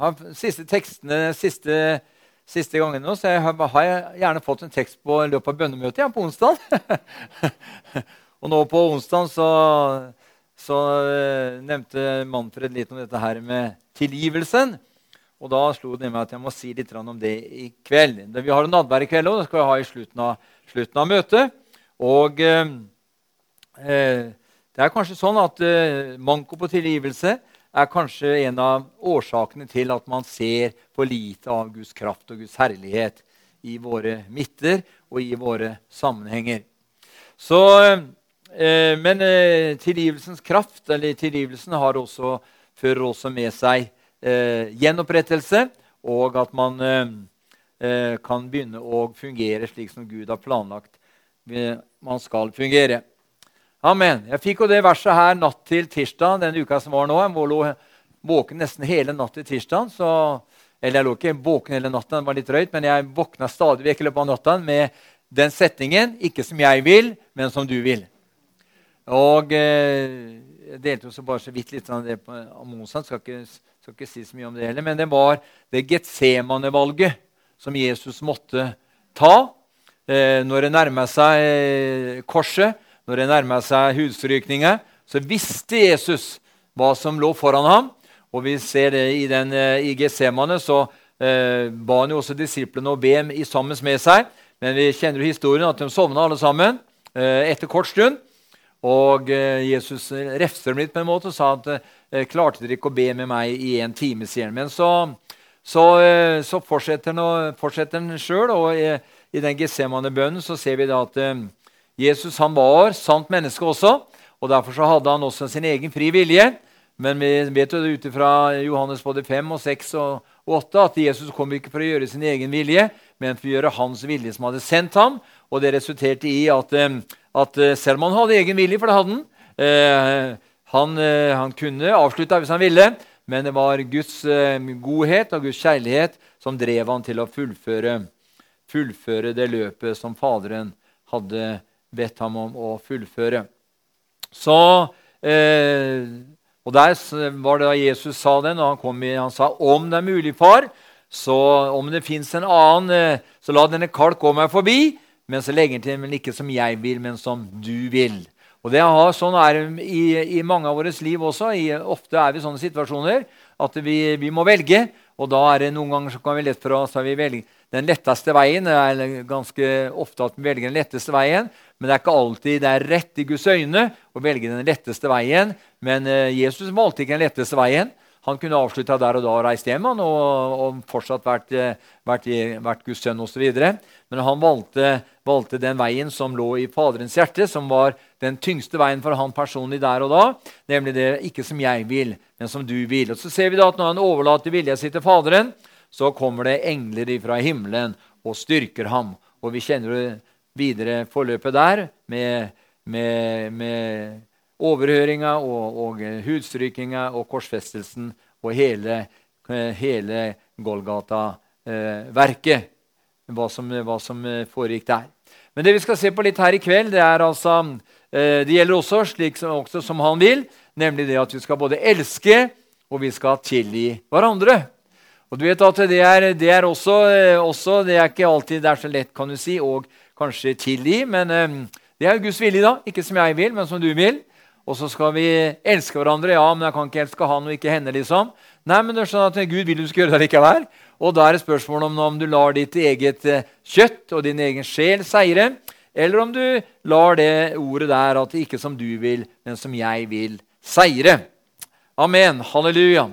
har siste tekstene siste, siste gangen nå, så jeg har, har, jeg gjerne fått en tekst på løpet av bønnemøtet ja, på onsdag. og nå på onsdag så, så uh, nevnte Manfred litt om dette her med tilgivelsen. Og da slo det meg at jeg må si litt om det i kveld. Vi har en nadvær i kveld, og det skal vi ha i slutten av, slutten av møtet. Og eh, det er kanskje sånn at eh, manko på tilgivelse er kanskje en av årsakene til at man ser for lite av Guds kraft og Guds herlighet i våre midter og i våre sammenhenger. Så, eh, men eh, tilgivelsens kraft, eller tilgivelsen, også, fører også med seg gjenopprettelse, og at man kan begynne å fungere slik som Gud har planlagt man skal fungere. Amen. Jeg fikk jo det verset her natt til tirsdag den uka som var nå. Jeg lå våken nesten hele natt til tirsdag. Så, eller jeg lå ikke våken hele natta, det var litt drøyt, men jeg våkna stadig vekk i løpet av natta med den setningen 'Ikke som jeg vil, men som du vil'. Og eh, Jeg delte jo så bare så vidt litt om det på Monsan, Skal, skal ikke si så mye om det heller. Men det var det Getsemane-valget som Jesus måtte ta eh, når det nærma seg eh, korset når det nærma seg hudstrykninger, så visste Jesus hva som lå foran ham. Og vi ser det i, den, eh, i Getsemane, så eh, ba han jo også disiplene å be sammen med seg. Men vi kjenner jo historien at de sovna alle sammen eh, etter kort stund. Og eh, Jesus refser dem litt på en måte og sa at eh, klarte dere ikke å be med meg i en time. sier Men så, så, eh, så fortsetter han sjøl, og i, i den Getsemane-bønnen så ser vi da at Jesus han var sant menneske også, og derfor så hadde han også sin egen fri vilje. Men vi vet jo ut fra Johannes både 5, og 6 og 8 at Jesus kom ikke for å gjøre sin egen vilje, men for å gjøre hans vilje som hadde sendt ham. Og det resulterte i at, eh, at eh, selv om han hadde egen vilje, for det hadde han eh, han, han, kunne avslutta hvis han ville, men det var Guds godhet og Guds kjærlighet som drev han til å fullføre, fullføre det løpet som Faderen hadde bedt ham om å fullføre. Så, eh, og Der var det da Jesus sa det og han kom i, han sa om det er mulig, far, så om det fins en annen, eh, så la denne kalk gå meg forbi. Men så legger han til men ikke som jeg vil, men som du vil. Og det har, Sånn er det i, i, mange av våre liv også. I, ofte er vi i sånne situasjoner at vi, vi, må velge. Og da er det noen ganger så kan vi lett for oss at vi velger den letteste veien. Det er ganske ofte at vi velger den letteste veien. Men det er ikke alltid det er rett i Guds øyne å velge den letteste veien. Men eh, Jesus valgte ikke den letteste veien. Han kunne avslutta der og da og reist hjem og, og, fortsatt vært, eh, vært, vært Guds sønn osv. Men han valgte, valgte, den veien som lå i Faderens hjerte, som var den tyngste veien for han personlig der og da. Nemlig det ikke som jeg vil, men som du vil. Og så ser vi da at Når han overlater vilja si til Faderen, så kommer det engler fra himmelen og styrker ham. Og vi kjenner videre forløpet der med, med, med overhøringa og, og hudstrykinga og korsfestelsen og hele, hele Golgata-verket. Hva, hva, som foregikk der. Men det vi skal se på litt her i kveld, det altså eh, Det gjelder også slik som, også som han vil, nemlig det at vi skal både elske og vi skal tilgi hverandre. Og du vet at Det er, det er også, eh, også, det er ikke alltid det er så lett kan du si, og kanskje tilgi. Men um, det er Guds vilje, da. Ikke som jeg vil, men som du vil. Og så skal vi elske hverandre. Ja, men jeg kan ikke elske han og ikke henne, liksom. Nei, men det er sånn at Gud vil du skal gjøre det likevel. Og da er det spørsmål om, om du lar ditt eget kjøtt og din egen sjel seire, eller om du lar det ordet der at ikke som du vil, men som jeg vil, seire. Amen. Halleluja.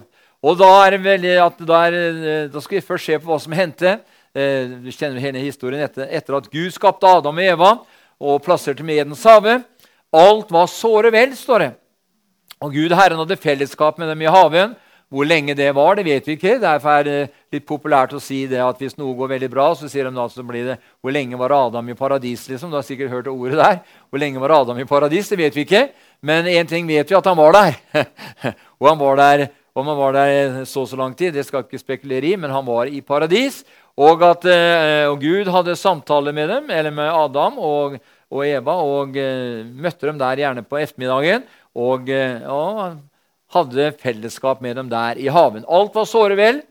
Og da, er det veldig at da, er, eh, da skal vi først se på hva som hendte. vi du kjenner hele historien etter, etter, at Gud skapte Adam og Eva og plasserte med Edens hage. Alt var såre vel, står det. Og Gud Herren hadde fellesskap med dem i haven. Hvor lenge det var, det vet vi ikke. Derfor er det litt populært å si det at hvis noe går veldig bra, så sier de da så blir det 'Hvor lenge var Adam i paradis?' liksom. Du har sikkert hørt ordet der. Hvor lenge var Adam i paradis? Det vet vi ikke. Men én ting vet vi, at han var der. og han var der om han var der så og så lang tid, det skal ikke spekulere i, men han var i paradis. Og at eh, og Gud hadde samtale med dem, eller med Adam og, og Eva, og eh, møtte dem der gjerne på ettermiddagen. Og, eh, og hadde fellesskap med dem der i haven. Alt var såre vel.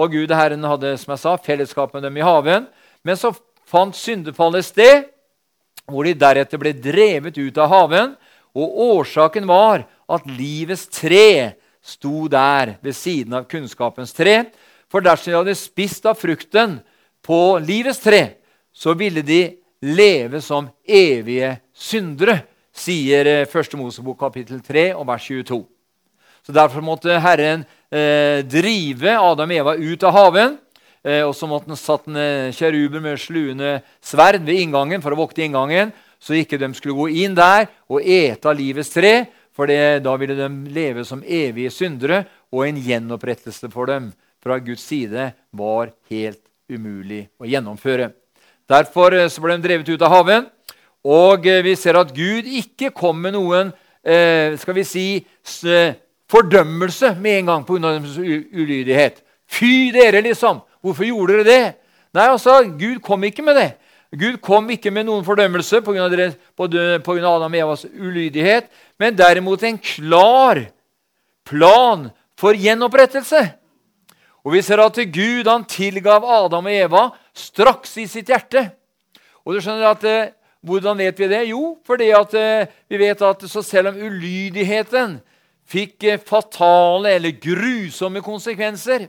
Og Gud Herren hadde som jeg sa, fellesskap med dem i haven. Men så fant syndefallet sted, hvor de deretter ble drevet ut av haven. Og årsaken var at livets tre sto der ved siden av kunnskapens tre. For dersom de hadde spist av frukten på livets tre, så ville de leve som evige syndere, sier 1. Eh, Mosebok kapittel 3 og vers 22. Så Derfor måtte Herren eh, drive Adam og Eva ut av haven. Eh, og så måtte han satt en kjeruber med sluende sverd ved inngangen for å vokte inngangen, så ikke de skulle gå inn der og ete av livets tre. For da ville de leve som evige syndere, og en gjenopprettelse for dem fra Guds side var helt umulig å gjennomføre. Derfor eh, ble de drevet ut av haven. Og eh, vi ser at Gud ikke kom med noen eh, skal vi si, fordømmelse med en gang pga. deres ulydighet. Fy dere, liksom! Hvorfor gjorde dere det? Nei, altså, Gud kom ikke med det. Gud kom ikke med noen fordømmelse pga. Adam og Evas ulydighet, men derimot en klar plan for gjenopprettelse. Og Vi ser at Gud han tilgav Adam og Eva straks i sitt hjerte. Og du skjønner at eh, Hvordan vet vi det? Jo, fordi at eh, vi vet at så selv om ulydigheten fikk eh, fatale eller grusomme konsekvenser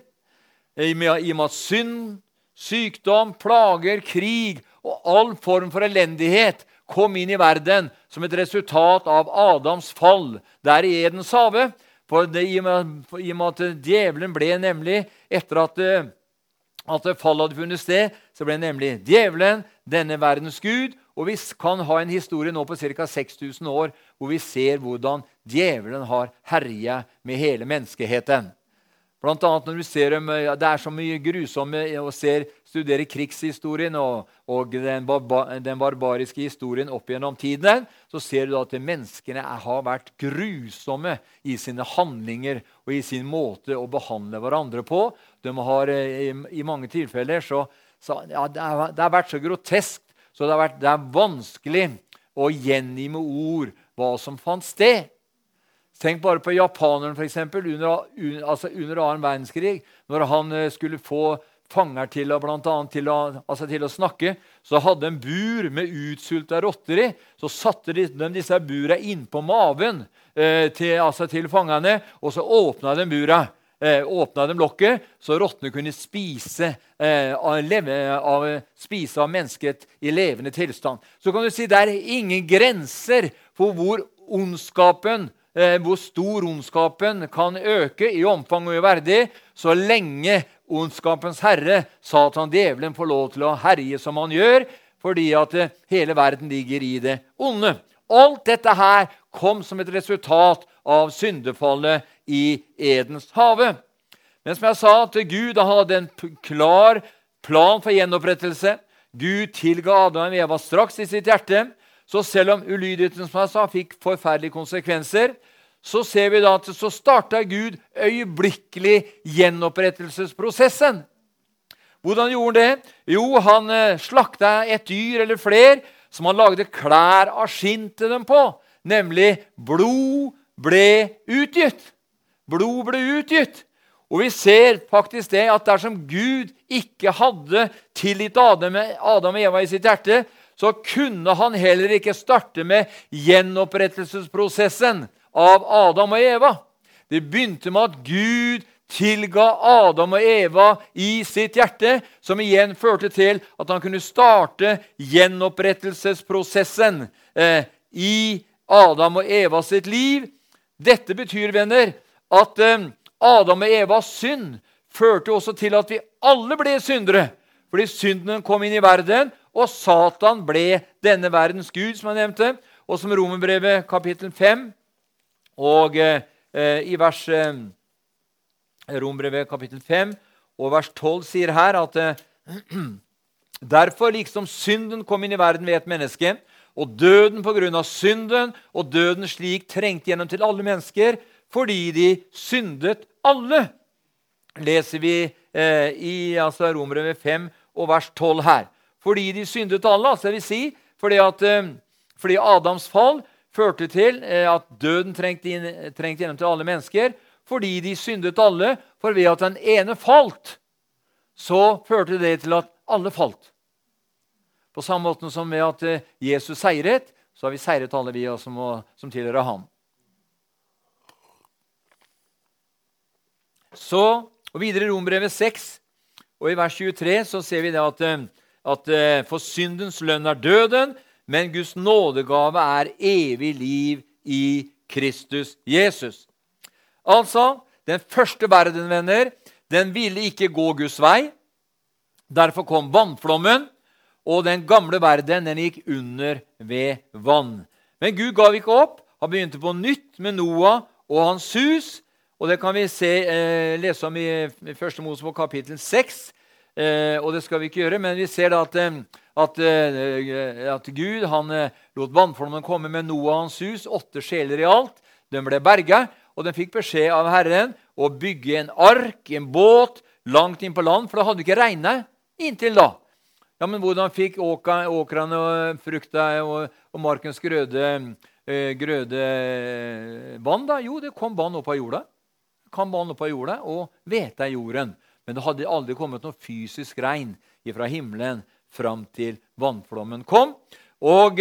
i og med at synd, sykdom, plager, krig og all form for elendighet kom inn i verden som et resultat av Adams fall der i Edens hage. For det, i, og med, at djevelen ble nemlig Etter at, at fallet hadde funnet sted, så ble nemlig djevelen denne verdens gud. Og vi kan ha en historie nå på ca. 6000 år hvor vi ser hvordan djevelen har herja med hele menneskeheten. Blant annet når du ser dem, Det er så mye grusomme å studere krigshistorien og, og den, den, barbariske historien opp gjennom tiden. Så ser du at menneskene har vært grusomme i sine handlinger og i sin måte å behandle hverandre på. De har I, i mange tilfeller så, så ja, det, har, det, har, vært så grotesk så det, vært, det er vanskelig å gjengi med ord hva som fant sted. Tenk bare på japaneren eksempel, under, altså under annen verdenskrig. Når han eh, skulle få fanger til å, blant annet, til å, altså til å snakke, så hadde en bur med utsulta rotter i. Så satte de, de disse burene innpå maven eh, til, altså til fangene, og så åpna de bura. Eh, åpna de lokket, så rottene kunne spise, eh, av, leve, av, spise av mennesket i levende tilstand. Så kan du si det er ingen grenser for hvor ondskapen hvor stor ondskapen kan øke i omfang og i verdi, så lenge ondskapens herre, Satan, djevelen, får lov til å herje som han gjør, fordi at eh, hele verden ligger i det onde. Alt dette her kom som et resultat av syndefallet i Edens hage. Men som jeg sa, at Gud hadde en klar plan for gjenopprettelse. Gud tilga Adam og Eva straks i sitt hjerte. Så selv om ulydigheten som jeg sa, fikk forferdelige konsekvenser, så ser vi da at så starta Gud øyeblikkelig gjenopprettelsesprosessen. Hvordan gjorde han det? Jo, han eh, slakta et dyr eller fler som han lagde klær av skinn til dem på. Nemlig blod ble utgitt. Blod ble utgitt. Og vi ser faktisk det at dersom Gud ikke hadde tilgitt Adam, Adam og Eva i sitt hjerte, så kunne han heller ikke starte med gjenopprettelsesprosessen av Adam og Eva. Det begynte med at Gud tilga Adam og Eva i sitt hjerte, som igjen førte til at han kunne starte gjenopprettelsesprosessen eh, i Adam og Eva sitt liv. Dette betyr, venner, at eh, Adam og Evas synd førte også til at vi alle ble syndere. Fordi synden kom inn i verden, og Satan ble denne verdens gud, som jeg nevnte. Og som Romerbrevet kapittel 5 og eh, i vers eh, Romerbrevet kapittel 5 og vers 12 sier her at eh, Derfor, liksom synden kom inn i verden ved et menneske, og døden på grunn av synden, og døden slik trengte gjennom til alle mennesker, fordi de syndet alle, leser vi eh, i altså, Romerbrevet 5 og vers 12 her fordi de syndet alle. altså det vil si, fordi, at, eh, fordi Adams fall førte til eh, at døden trengte, inn, trengte gjennom til alle mennesker. Fordi de syndet alle, for ved at den ene falt, så førte det til at alle falt. På samme måte som ved at eh, Jesus seiret, så har vi seiret alle vi som, som tilhører ham. Så, og Videre i Rombrevet 6 og i vers 23 så ser vi det at, at eh, for syndens lønn er døden, men Guds nådegave er evig liv i Kristus Jesus. Altså, den første verden, venner, den ville ikke gå Guds vei. Derfor kom vannflommen, og den gamle verden den gikk under ved vann. Men Gud gav ikke opp. Han begynte på nytt med Noah og hans hus. Og Det kan vi se, eh, lese om i, i 1. Mosebok kapittel 6. Eh, og det skal vi ikke gjøre, men vi ser da at, eh, at, eh, at Gud han lot vannflommen komme med Noah og hans hus, åtte sjeler i alt. De ble berga, og de fikk beskjed av Herren å bygge en ark, en båt, langt inn på land, for det hadde ikke regnet inntil da. Ja, Men hvordan fikk åkrene og frukta og, og markens grøde, grøde, vann? da? Jo, det kom vann opp av jorda. Kom vann opp av jorda og hvete i jorden. Men det hadde aldri kommet noe fysisk regn fra himmelen fram til vannflommen kom. Og,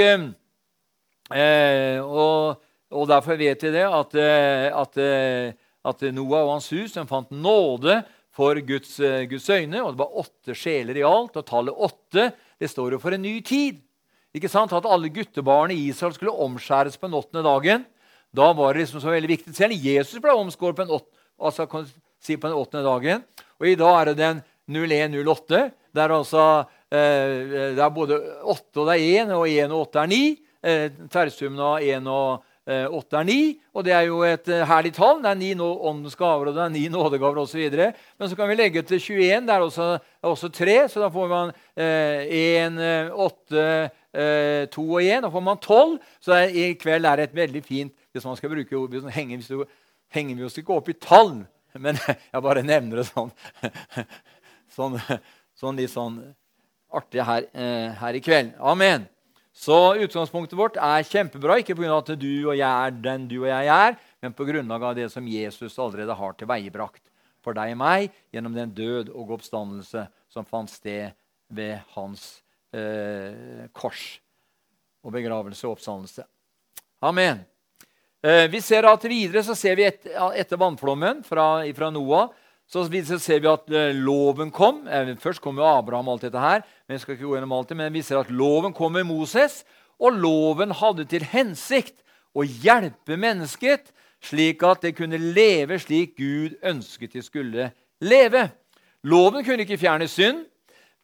eh, og, og derfor vet vi det at, eh, at, eh, at Noah og hans hus fant nåde for Guds, eh, Guds, øyne. og Det var åtte sjeler i alt. Og tallet åtte det står jo for en ny tid. Ikke sant? At alle guttebarn i Israel skulle omskjæres på den åttende dagen. Da var det liksom så veldig viktig. Selv Jesus ble omskåret på, altså, si på den åttende dagen. Og i dag er det den 0108. Der altså, eh, det er både åtte og det er én, og én og åtte er ni. Eh, Tverrsummen av én og Eh, åtte er ni, og det er jo et eh, herlig tall. Det er ni åndens gaver og det er ni nådegaver osv. Men så kan vi legge til 21. Det er også, også tre, så da får man én, eh, åtte, to og én. Da får man tolv. Så er, i kveld er det et veldig fint Hvis man skal bruke ord, henger, henger vi oss ikke opp i tall, men jeg bare nevner det sånn. Sånn, sånn litt sånn artig her, her i kveld. Amen. Så utgangspunktet vårt er kjempebra, ikke pga. at du og jeg er den du og jeg er, men grunnlag av det som Jesus allerede har tilveiebrakt for deg og meg gjennom den død og oppstandelse som fant sted ved hans eh, kors og begravelse og oppstandelse. Amen. Eh, vi ser at Videre så ser vi et, etter vannflommen fra, fra Noah så ser vi at eh, loven kom. Eh, først kom jo Abraham og alt dette her. Men vi skal ikke gå gjennom alt det, men vi ser at loven kom med Moses. Og loven hadde til hensikt å hjelpe mennesket slik at det kunne leve slik Gud ønsket de skulle leve. Loven kunne ikke fjerne synd,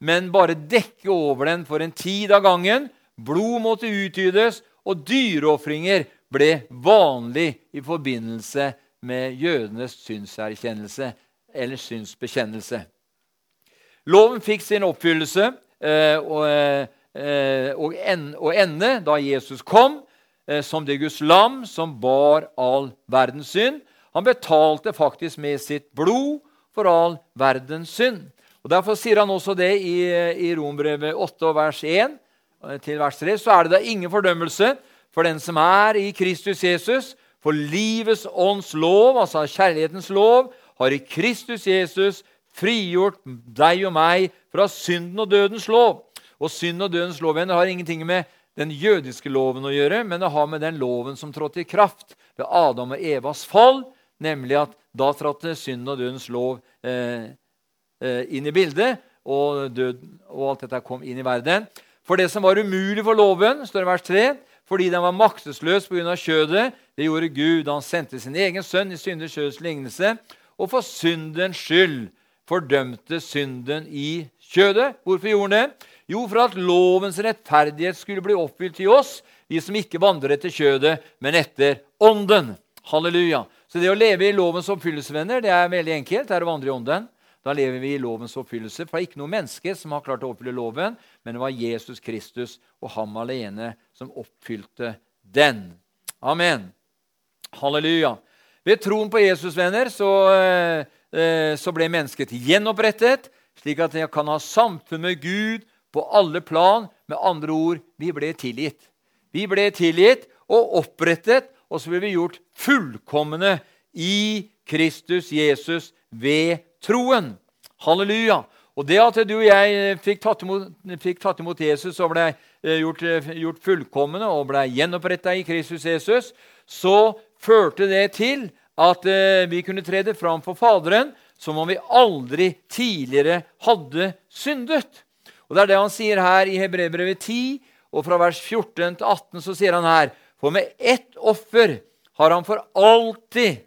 men bare dekke over den for en tid av gangen. Blod måtte utgytes, og dyreofringer ble vanlig i forbindelse med jødenes synserkjennelse eller synsbekjennelse. Loven fikk sin oppfyllelse eh, og, eh, og, ende da Jesus kom eh, som det Guds lam som bar all verdens synd. Han betalte faktisk med sitt blod for all verdens synd. Og Derfor sier han også det i, i Rombrevet 8, vers 1 til vers 3. Så er det da ingen fordømmelse for den som er i Kristus Jesus. For livets ånds lov, altså kjærlighetens lov, har i Kristus Jesus frigjort deg og meg fra synden og dødens lov. Og synd og dødens lov har ingenting med den jødiske loven å gjøre, men det har med den loven som trådte i kraft ved Adam og Evas fall, nemlig at da trådte synden og dødens lov eh, eh, inn i bildet, og, død, og alt dette kom inn i verden. For det som var umulig for loven, står det vers 3, fordi den var maktesløs pga. kjødet, det gjorde Gud. Han sendte sin egen sønn i synders kjøds lignelse og for syndens skyld fordømte synden i kjødet. Hvorfor gjorde han det? Jo, for at lovens rettferdighet skulle bli oppfylt i oss, vi som ikke vandrer etter kjødet, men etter ånden. Halleluja. Så det å leve i lovens oppfyllelse, venner, det er veldig enkelt. Det er å vandre i ånden. Da lever vi i lovens oppfyllelse. For det er ikke noe menneske som har klart å oppfylle loven, men det var Jesus Kristus og ham alene som oppfylte den. Amen. Halleluja. Ved troen på Jesus, venner, så, eh, eh, så ble mennesket gjenopprettet, slik at jeg kan ha samfunn med Gud på alle plan. Med andre ord vi ble tilgitt. Vi ble tilgitt og opprettet, og så ble vi gjort fullkomne i Kristus Jesus ved troen. Halleluja. Og det at du og jeg fikk tatt imot, fikk tatt imot Jesus og ble gjort, gjort fullkomne og ble gjenoppretta i Kristus Jesus, så førte det til at vi kunne trede fram for Faderen som om vi aldri tidligere hadde syndet. Og Det er det han sier her i Hebreerbrevet 10, og fra vers 14 til 18 så sier han her For med ett offer har han for alltid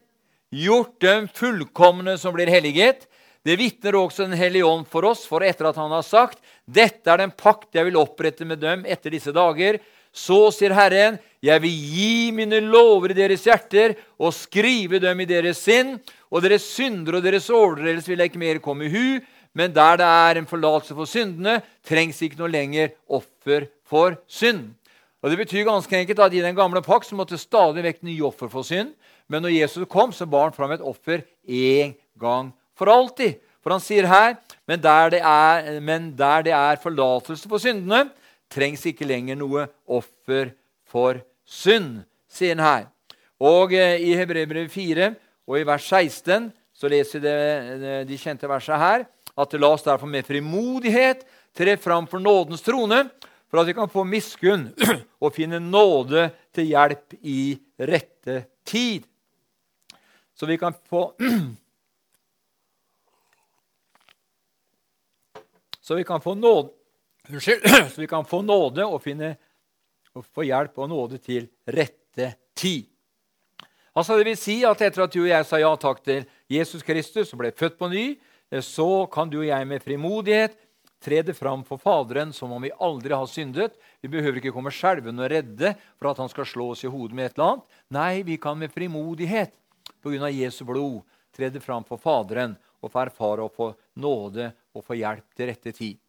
gjort dem fullkomne som blir helliget. Det vitner også Den hellige ånd for oss, for etter at han har sagt:" Dette er den pakt jeg vil opprette med dem etter disse dager. Så sier Herren, jeg vil gi mine lover i deres hjerter og skrive dem i deres sinn. Og deres synder og deres overtredelser vil jeg ikke mer komme i hu. Men der det er en forlatelse for syndene, trengs ikke noe lenger offer for synd. Og Det betyr ganske enkelt at i den gamle pakt så måtte stadig vekk nye offer for synd. Men når Jesus kom, så bar han fram et offer én gang for alltid. For han sier her men der, det er, der det er forlatelse for syndene, trengs ikke lenger noe offer for synd, sier han her. Og eh, i Hebrevet 4 og i vers 16 så leser vi de kjente versene her at det la oss derfor med frimodighet tre fram for nådens trone, for at vi kan få miskunn og finne nåde til hjelp i rette tid. Så vi kan få Så vi kan få nåde, så vi kan få nåde og, finne, og få hjelp og nåde til rette tid. Altså det vil si at Etter at du og jeg sa ja takk til Jesus Kristus og ble født på ny, så kan du og jeg med frimodighet tre det fram for Faderen som om vi aldri har syndet. Vi behøver ikke komme skjelvende og redde for at han skal slå oss i hodet med et eller annet. Nei, vi kan med frimodighet pga. Jesu blod tre det fram for Faderen og få erfare og få nåde og få hjelp til rette tid.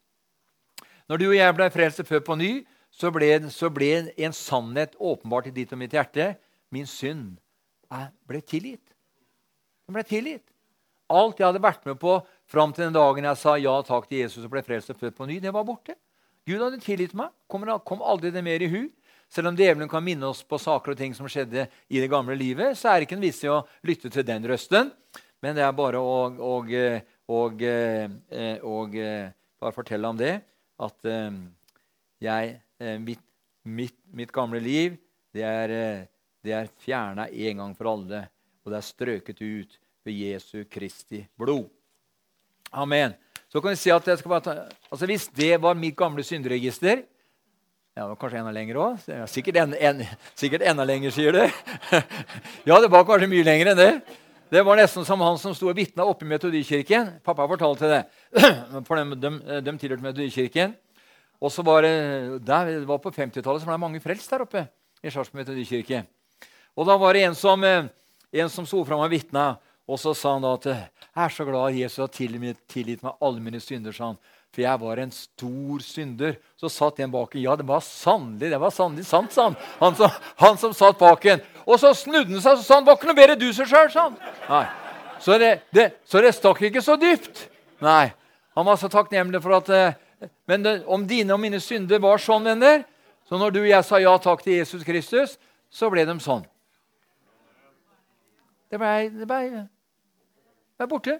Når du og jeg ble frelst før på ny, så ble, så ble en sannhet åpenbart i ditt og mitt hjerte. Min synd ble tilgitt. Den ble tilgitt. Alt jeg hadde vært med på fram til den dagen jeg sa ja takk til Jesus og ble frelst og født på ny, det var borte. Gud hadde tilgitt meg. Kom, kom aldri det mer i hu. Selv om djevelen kan minne oss på saker og ting som skjedde i det gamle livet, så er det ikke en vits i å lytte til den røsten. Men det er bare å, å, å, å bare fortelle om det. At jeg, mitt, mitt, mitt gamle liv, det er det er fjerna en gang for alle, og det er strøket ut ved Jesu Kristi blod. Amen. Så kan vi si at jeg skal bare ta, altså Hvis det var mitt gamle synderegister ja, det var Kanskje enda lenger òg? Sikkert, en, en, sikkert enda lenger, sier du. ja, det var kanskje mye lenger enn det. Det var nesten som han som sto og vitna oppe i Metodikirken. Pappa fortalte det. For de, de, de tilhørte Metodikirken. Og så var det, der, det var På 50-tallet var det mange frelst der oppe. i Sarpsborg metodikirke. Og da var det en som, eh, en som sto fram og vitna. Og så sa han da at jeg er så glad Jesus har tilgitt meg alle mine synder. sa han, For jeg var en stor synder. Så satt en bak en. Ja, det var sannelig det var sannelig sant, sa han. Han som, han som satt bak en. Og så snudde han seg og sa han, var ikke noe bedre du seg sjøl, sa han. Nei. Så det, det, så det stakk ikke så dypt. Nei. Han var så takknemlig for at eh, Men det, om dine og mine synder var sånn, venner Så når du og jeg sa ja takk til Jesus Kristus, så ble de sånn. Det blei det ble, ble borte.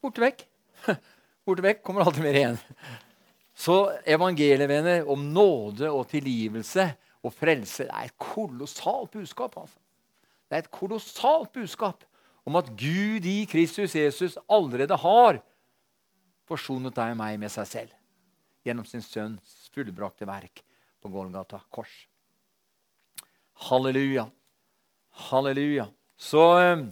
Borte vekk. Borte vekk kommer alltid mer igjen. Så evangeliet, venner, om nåde og tilgivelse og frelse det er et kolossalt budskap. Altså. Det er et kolossalt budskap om at Gud i Kristus Jesus allerede har forsonet deg og meg med seg selv gjennom sin sønns fullbrakte verk på Golgata kors. Halleluja. Halleluja. Så, eh,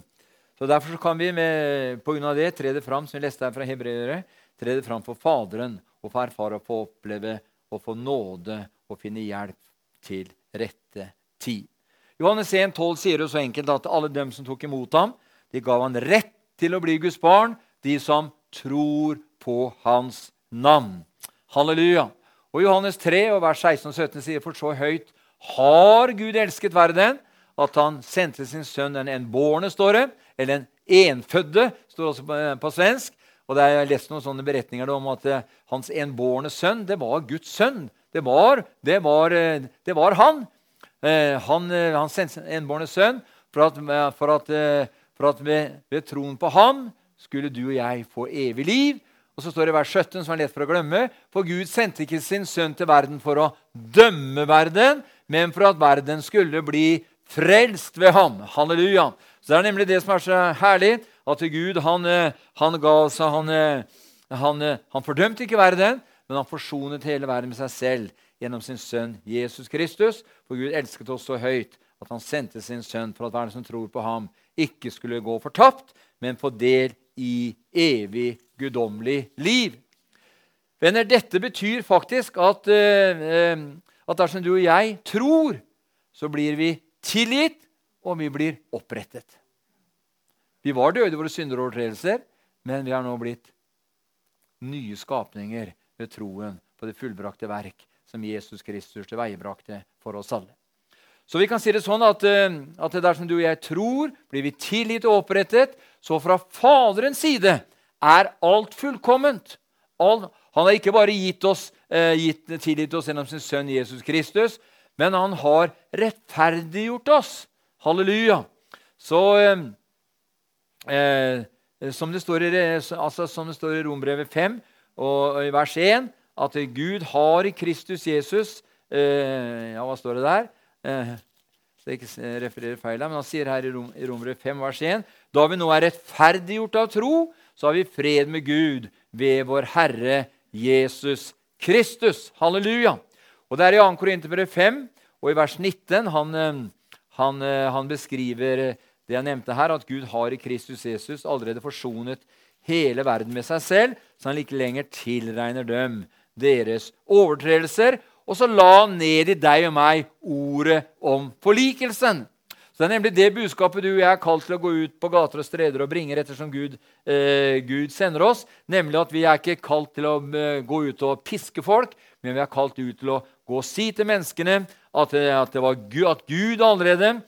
så Derfor så kan vi med, på grunn av det tre det fram som vi leste her fra Hebreere, tre det fram for Faderen og få erfare og få oppleve og få nåde og finne hjelp til rette tid. Johannes 1, 12 sier jo så enkelt at alle dem som tok imot ham, de gav han rett til å bli Guds barn, de som tror på hans navn. Halleluja. Og Johannes 3, og vers 16 og 17 sier for så høyt har Gud elsket verden at han sendte sin sønn den enbårne, står det. Eller en enfødde, står også på, på svensk. Og det er, Jeg har lest noen sånne beretninger om at uh, hans enbårne sønn det var Guds sønn. Det var, det var, uh, det var han. Uh, han. Han sendte sin enbårne sønn for at, for at, for at ved, ved troen på ham skulle du og jeg få evig liv. Og så står det i vers 17, som er lett for å glemme, for Gud sendte ikke sin sønn til verden for å dømme verden, men for at verden skulle bli frelst ved ham. Halleluja. Så Det er nemlig det som er så herlig, at Gud han, eh, han ga seg han, eh, han, eh, han fordømte ikke verden, men han forsonet hele verden med seg selv gjennom sin sønn Jesus Kristus. For Gud elsket oss så høyt at han sendte sin sønn for at verden som tror på ham, ikke skulle gå fortapt, men få del i evig guddommelig liv. Venner, dette betyr faktisk at, uh, at dersom du og jeg tror, så blir vi tilgitt, og vi blir opprettet. Vi var døde i våre synder og overtredelser, men vi har nå blitt nye skapninger ved troen på det fullbrakte verk som Jesus Kristus tilveiebrakte for oss alle. Så vi kan si det sånn at, eh, at dersom du og jeg tror, blir vi tilgitt og opprettet. Så fra Faderens side er alt fullkomment. All, han har ikke bare gitt oss, eh, gitt, tilgitt oss gjennom sin sønn Jesus Kristus, men han har rettferdiggjort oss. Halleluja. Så eh, eh som, det i, altså, som det står i Rombrevet 5 og, i vers 1, at Gud har i Kristus Jesus eh, Ja, hva står det der? Eh, så ikke refererer feil, men Han sier her i, Rom, i Romere 5, vers 1.: Da vi nå er rettferdiggjort av tro, så har vi fred med Gud ved vår Herre Jesus Kristus. Halleluja! Og Det er i 2. Korinterbrev 5 og i vers 19 han, eh, han, eh, han beskriver det jeg nevnte her, at Gud har i Kristus Jesus allerede forsonet hele verden med seg selv, så han ikke lenger tilregner dem deres overtredelser og så la han ned i deg og meg ordet om forlikelsen. Så Det er nemlig det budskapet du og jeg er kalt til å gå ut på gater og streder og bringe ettersom Gud, eh, Gud sender oss. Nemlig at vi er ikke kalt til å eh, gå ut og piske folk, men vi er kalt ut til å gå og si til menneskene at, eh, at, Gud, at Gud allerede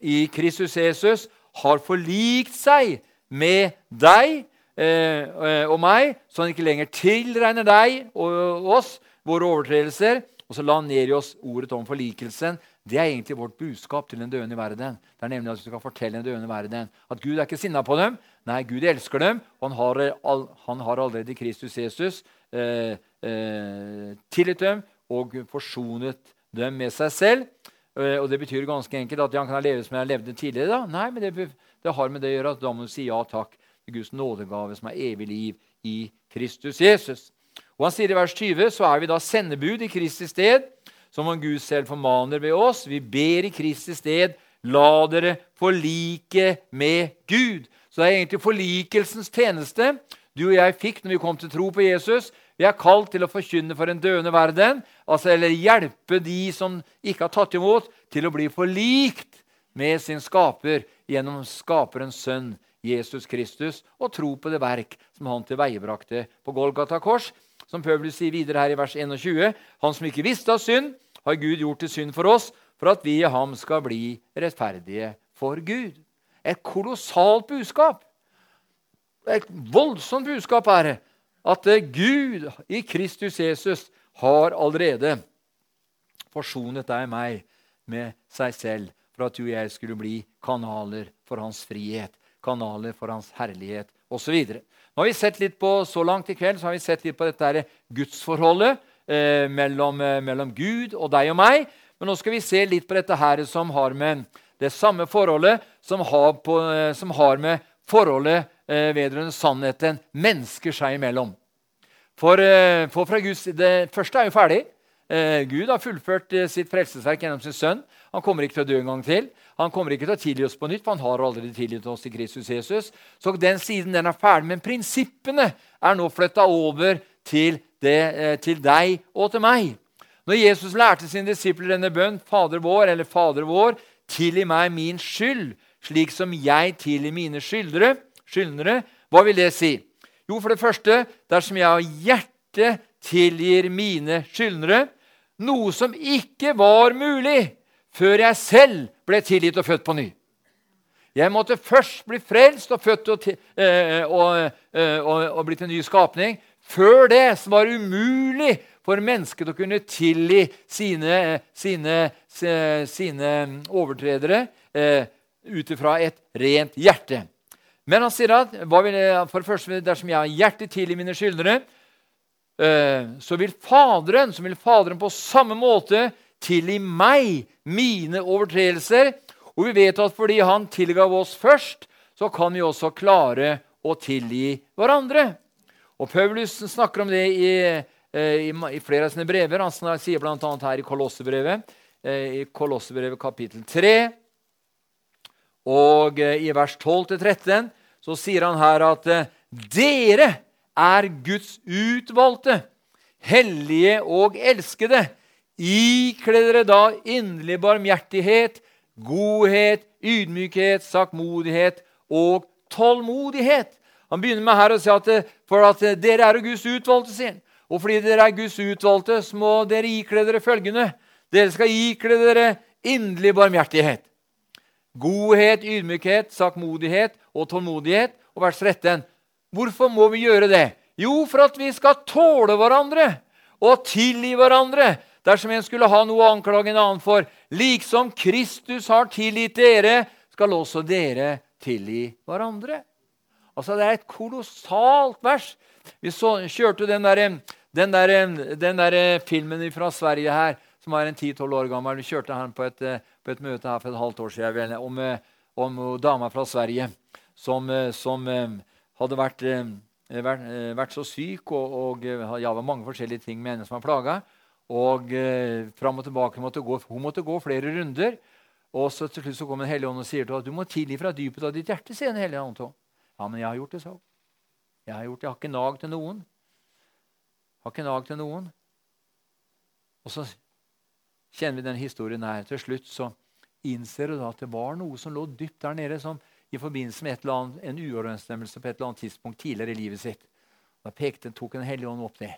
i Kristus Jesus har forlikt seg med deg og meg, så han ikke lenger tilregner deg og oss våre overtredelser og så la han ned i oss ordet om forlikelsen. Det er egentlig vårt budskap til den døende verden. Det er nemlig at vi skal fortelle den døende verden at Gud er ikke sinna på dem. Nei, Gud elsker dem, og han har, han har allerede Kristus Jesus eh, eh, tilgitt dem og forsonet dem med seg selv. Eh, og Det betyr ganske enkelt at han kan ha levet som han levde tidligere. da. Nei, men det, det har med det å gjøre at da må du si ja takk Guds nådegave, som er evig liv i Kristus Jesus. Og han sier i vers 20 så er vi da sendebud i Kristi sted, som om Gud selv formaner ved oss. Vi ber i Kristi sted, la dere forlike med Gud. Så det er egentlig forlikelsens tjeneste du og jeg fikk når vi kom til tro på Jesus. Vi er kalt til å forkynne for en døende verden, altså, eller hjelpe de som ikke har tatt imot, til å bli forlikt med sin skaper gjennom skaperens sønn Jesus Kristus, og tro på det verk som han tilveiebrakte på Golgata kors. Som Paulus sier videre her i vers 21.: Han som ikke visste av synd, har Gud gjort til synd for oss, for at vi i ham skal bli rettferdige for Gud. Et kolossalt budskap. Et voldsomt budskap er det. At Gud i Kristus Jesus har allerede forsonet deg og meg med seg selv for at du og jeg skulle bli kanaler for hans frihet, kanaler for hans herlighet osv. Nå har vi sett litt på, Så langt i kveld så har vi sett litt på dette gudsforholdet eh, mellom, eh, mellom, Gud og deg og meg. Men nå skal vi se litt på dette her som har med det samme forholdet som har, på, eh, som har med forholdet eh, vedrørende sannheten mennesker seg imellom. For, eh, for fra Guds, Det første er jo ferdig. Eh, Gud har fullført sitt frelsesverk gjennom sin sønn. Han kommer ikke til å dø en gang til. Han kommer ikke til å tilgi oss på nytt, for han har allerede tilgitt oss i Kristus Jesus. Så den siden den er ferdig. Men prinsippene er nå flytta over til, det, eh, til, deg og til meg. Når Jesus lærte sine disipler denne bønn, Fader vår, eller Fader vår, tilgi meg min skyld, slik som jeg tilgir mine skyldnere, hva vil det si? Jo, for det første, dersom jeg har hjertet tilgir mine skyldnere, noe som ikke var mulig før jeg selv ble tilgitt og født på ny. Jeg måtte først bli frelst og født og, eh, og, eh, og, og blitt en ny skapning. Før det som var umulig for mennesket å kunne tilgi sine, sine, sine overtredere eh, ut ifra et rent hjerte. Men han sier at for det første, dersom jeg har hjertet til i mine skyldnere, så vil Faderen, så vil Faderen på samme måte tilgi meg mine overtredelser. Og vi vet at fordi han tilgav oss først, så kan vi også klare å tilgi hverandre. Og Paulus snakker om det i, eh, i, i flere av sine brever. Han sier bl.a. her i Kolossebrevet, eh, i Kolossebrevet kapittel 3 og eh, i vers 12-13 så sier han her at dere er Guds utvalgte, hellige og elskede. Ikle dere da inderlig barmhjertighet, godhet, ydmykhet, sakmodighet og tålmodighet. Han begynner med her å si at for at dere er Guds utvalgte, sier Og fordi dere er Guds utvalgte, så må dere ikle dere følgende. Dere skal ikle dere inderlig barmhjertighet. Godhet, ydmykhet, sakmodighet og tålmodighet. Og vers 13. Hvorfor må vi gjøre det? Jo, for at vi skal tåle hverandre og tilgi hverandre dersom en skulle ha noe å anklage en annen for. Liksom Kristus har tilgitt dere, skal også dere tilgi hverandre. Altså, Det er et kolossalt vers. Vi så, kjørte den der, den, der, den der, filmen fra Sverige her, som er en 10-12 år gammel. Vi kjørte den på et, på et, møte her for et halvt år siden om, om dama fra Sverige som, som hadde vært, vært, vært, så syk og, og ja, var mange forskjellige ting med henne som var plaga. Og eh, fram og tilbake måtte gå, Hun måtte gå flere runder. Og så til slutt så kom en hellige ånd og sier til henne at du må tilgi fra dypet av ditt hjerte. sier den hellige ånd til Ja, men jeg har gjort det, så. Jeg har gjort det. Jeg har ikke nag til noen. Jeg har ikke nag til noen. Og så kjenner vi den historien her. Til slutt så innser hun at det var noe som lå dypt der nede, som i forbindelse med annet, en uoverensstemmelse på et eller annet tidspunkt tidligere i livet sitt. Da pekte, tok en hellige ånd opp det.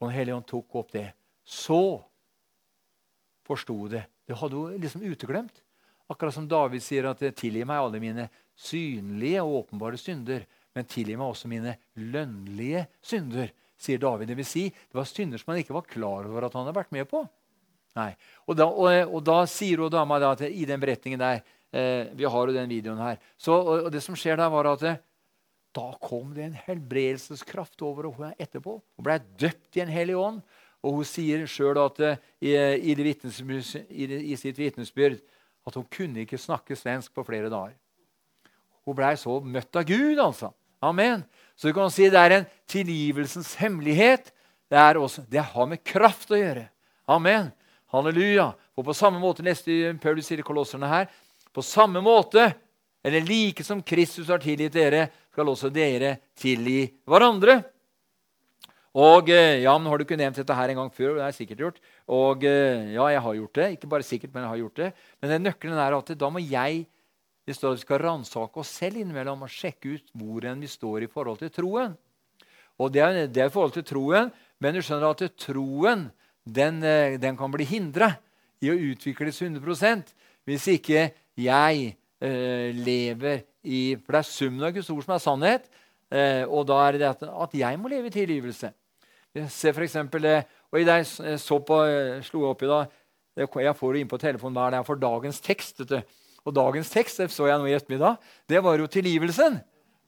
Og Den hellige ånd tok opp det. Så forsto det. Det hadde hun liksom uteglemt. Akkurat som David sier at 'tilgi meg alle mine synlige og åpenbare synder', men tilgi meg også mine lønnlige synder, sier David. Det vil si, det var synder som han ikke var klar over at han hadde vært med på. Nei. Og da, og, og da sier hun dama at i den beretningen der eh, Vi har jo den videoen her. Så, og, og det som skjer der, var at da kom det en helbredelseskraft over henne etterpå. Hun ble døpt i en hellig ånd. Og hun sier sjøl uh, i, i, i, i, sitt vitnesbyrd at hun kunne ikke snakke svensk på flere dager. Hun blei så møtt av Gud, altså. Amen. Så du kan si det er en tilgivelsens hemmelighet. Det, også, det har med kraft å gjøre. Amen. Halleluja. Og på samme måte neste Paulus sier i Kolosserne her, på samme måte, eller like som Kristus har tilgitt dere, skal også dere tilgi hverandre. Og eh, ja, men Har du ikke nevnt dette her en gang før? Det er sikkert gjort. Og eh, ja, jeg har gjort det. Ikke bare sikkert, men jeg har gjort det. Men den nøkkelen er at da må jeg det står at vi skal ransake oss selv innimellom og sjekke ut hvor vi står i forhold til troen. Og Det er, det er i forhold til troen, men du skjønner at troen den, eh, den kan bli hindra i å utvikles 100% hvis ikke jeg eh, lever i For det er summen av Guds ord som er sannhet. Eh, og da er det at, at, jeg må leve i tilgivelse. Se for eksempel, eh, og i det jeg så på, jeg slo opp i dag Jeg får det inn på telefonen hva det er for dagens tekst. Og dagens tekst det så jeg nå i ettermiddag, det var jo tilgivelsen.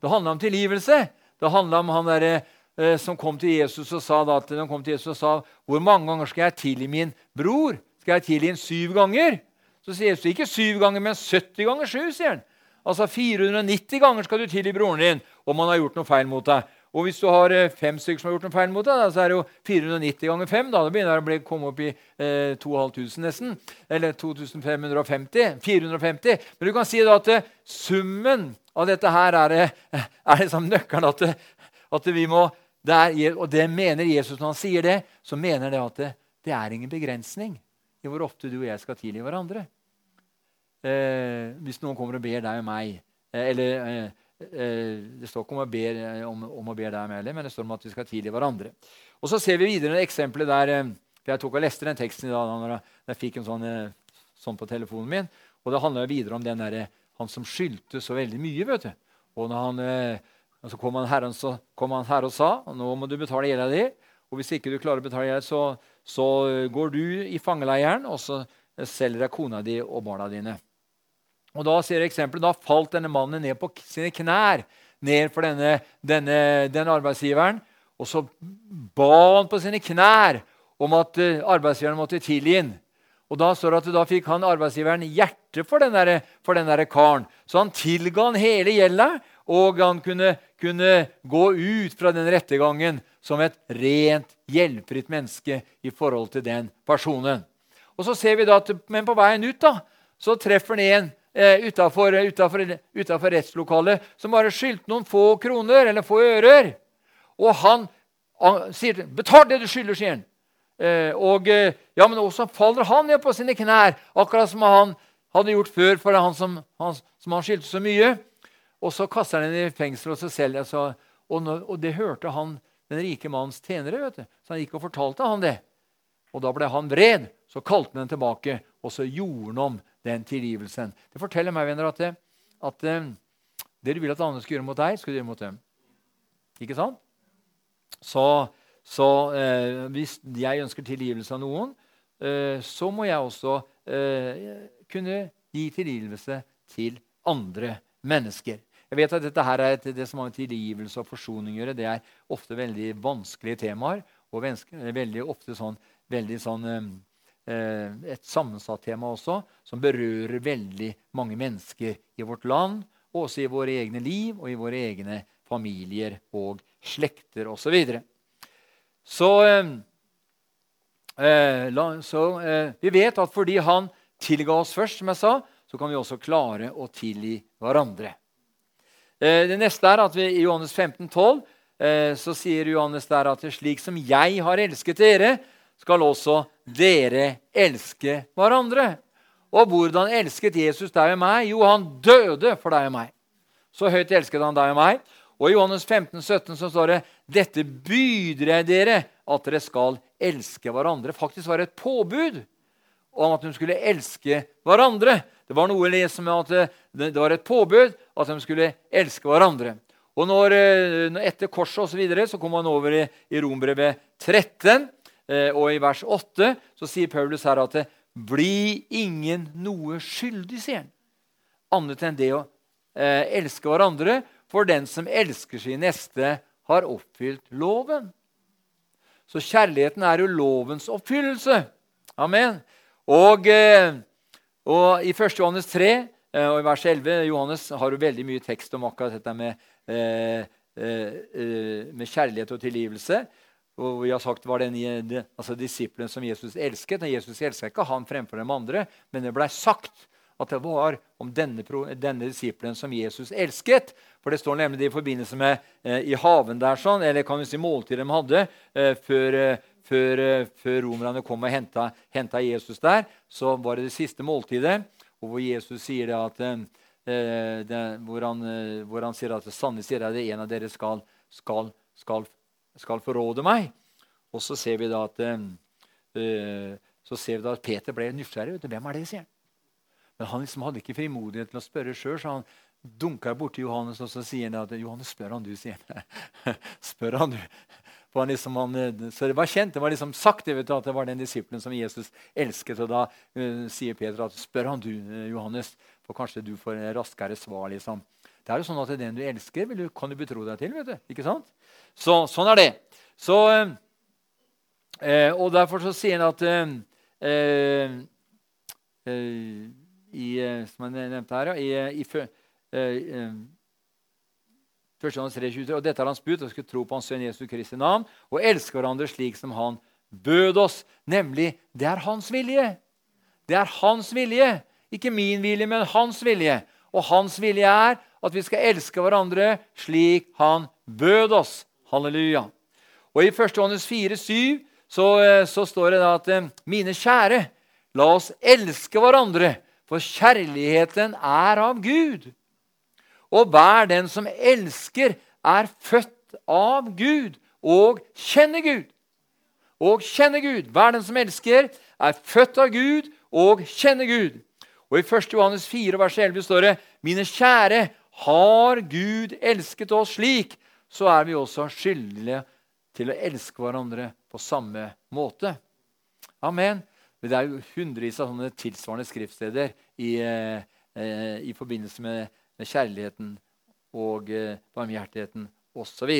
Det handla om tilgivelse. Det handla om han der, eh, som kom til Jesus og sa da, til han kom til Jesus og sa, hvor mange ganger skal jeg tilgi min bror? Skal jeg tilgi en syv ganger? Så sier Jesus ikke syv ganger, men 70 ganger sju. sier han. Altså 490 ganger skal du tilgi broren din om han har gjort noe feil mot deg. Og hvis du har eh, fem stykker som har gjort noe feil mot deg, så er det jo 490 ganger 5. Da, da begynner det å komme opp i eh, 2500 nesten. Eller 2550. 450. Men du kan si da at eh, summen av dette her er, eh, er liksom nøkkelen at, at, vi må er, Og det mener Jesus når han sier det. Så mener det at det, det er ingen begrensning i hvor ofte du og jeg skal tilgi hverandre. Eh, hvis noen kommer og ber deg og meg eh, eller eh, eh Det står ikke om å be, eh, om, om å be deg og meg, men det står om at vi skal tilgi hverandre. Og Så ser vi videre eksempelet der for Jeg tok og leste den teksten i dag da jeg fikk en sånn, sånn på telefonen min. Og Det handler videre om den der, han som skyldte så veldig mye. vet du. Og når han, så kom han, herren, så kom han her og sa nå må du betale gjelda di. Og hvis ikke du klarer å betale gjelda, så, så går du i fangeleiren, og så selger deg kona di og barna dine. Og Da ser eksempelet, da falt denne mannen ned på sine knær ned for denne, denne, denne arbeidsgiveren. Og så ba han på sine knær om at uh, arbeidsgiveren måtte tilgi ham. Og Da står det at da fikk han arbeidsgiveren hjerte for den, der, for den der karen. Så han tilga han hele gjelda, og han kunne, kunne, gå ut fra den rettergangen som et rent, gjeldfritt menneske i forhold til den personen. Og så ser vi da at, Men på veien ut da, så treffer han en eh, utafor rettslokalet som bare skyldte noen få kroner eller få ører. Og han, han sier 'Betal det du skylder', sier han. Eh, og eh, ja, men også faller han ned på sine knær, akkurat som han hadde gjort før for han som han, som han skyldte så mye. Og så kaster han henne i fengsel og så selger så, og, og, det hørte han den rike mannens tjenere. vet du. Så han gikk og fortalte han det. Og da ble han vred. Så kalte han den tilbake, og så gjorde han om den tilgivelsen. Det forteller meg venner, at, at eh, det du vil at andre skal gjøre mot deg, skal du gjøre mot dem. Ikke sant? Så, så eh, hvis jeg ønsker tilgivelse av noen, eh, så må jeg også eh, kunne gi tilgivelse til andre mennesker. Jeg vet at dette her er et, Det som har med tilgivelse og forsoning å gjøre, det er ofte veldig vanskelige temaer. Og veldig ofte sånn, veldig sånn Eh, et sammensatt tema også, som berører veldig mange mennesker i vårt land, og også i våre egne liv og i våre egne familier og slekter osv. Så, videre. så, eh, eh, så eh, vi vet at fordi han tilga oss først, som jeg sa, så kan vi også klare å tilgi hverandre. Eh, det neste er at vi i Johannes 15, 12, eh, så sier Johannes der at slik som jeg har elsket dere, skal også dere elske hverandre. Og hvordan elsket Jesus deg og meg? Jo, han døde for deg og meg. Så høyt elsket han deg og meg. Og i Johannes 15, 17 så står det dette byder jeg dere, at dere skal elske hverandre. Faktisk var det et påbud om at de skulle elske hverandre. Det var noe som at det var et påbud at de skulle elske hverandre. Og når, eh, Etter korset og så, videre, så kom han over i, i Rombrevet 13. Eh, og i vers 8 så sier Paulus her at blir ingen noe skyldig, sier han. Annet enn det å eh, elske hverandre. For den som elsker sin neste, har oppfylt loven. Så kjærligheten er jo lovens oppfyllelse. Amen. Og, eh, og i 1. Johannes 3 eh, og i vers 11 Johannes har jo veldig mye tekst om akkurat dette med, med kjærlighet og tilgivelse. Og vi har sagt var den, altså disippelen som Jesus elsket. Og Jesus elsket ikke han fremfor de andre, men det blei sagt at det var om denne, denne disippelen som Jesus elsket. For det står nemlig i forbindelse med eh, i haven der, sånn, eller kan vi si måltidet de hadde eh, før, eh, før, eh, før romerne kom og henta, henta, Jesus der. Så var det det siste måltidet, hvor Jesus sier at eh, det, hvor, han, eh, hvor, han, sier at sannelig sier det en av dere skal, skal, skal skal forråde meg. Og så ser vi da at, uh, ser vi da at Peter ble nysgjerrig. Hvem er det, sier han. Men han liksom hadde ikke frimodighet til å spørre sjøl, så han dunka borti Johannes og så sier han at Johannes, spør han du, sier han. spør han du. Liksom han, eh, så det var kjent, det var liksom sagt vet du, at det var den disippelen som Jesus elsket. Og da uh, sier Peter at spør han du, Johannes, for kanskje du får raskere svar. liksom. Det er jo sånn at Den du elsker, du, kan du betro deg til. vet du, ikke sant? Så, sånn er det. Så, eh, og Derfor så sier han at eh, eh, i, eh, Som jeg nevnte her, i, i, i 1. Johannes 3, og dette er hans bud, at vi skulle tro på Hans Sønn Jesus Kristi navn og elske hverandre slik som Han bød oss. Nemlig det er Hans vilje. Det er Hans vilje. Ikke min vilje, men Hans vilje. Og Hans vilje er at vi skal elske hverandre slik Han bød oss. Halleluja. Og I 1. Johannes 4, 7 så, eh, så står det da at eh, mine kjære, la oss elske hverandre, for kjærligheten er av Gud. Og hver den som elsker, er født av Gud og kjenner Gud. Og kjenner Gud. Hver den som elsker, er født av Gud og kjenner Gud. Og I 1. Johannes 4, vers 11 står det.: Mine kjære, har Gud elsket oss slik, så er vi også skyldige til å elske hverandre på samme måte. Amen. Men det er jo hundrevis av sånne tilsvarende skriftsteder i, eh, i forbindelse med, med kjærligheten og eh, barmhjertigheten osv.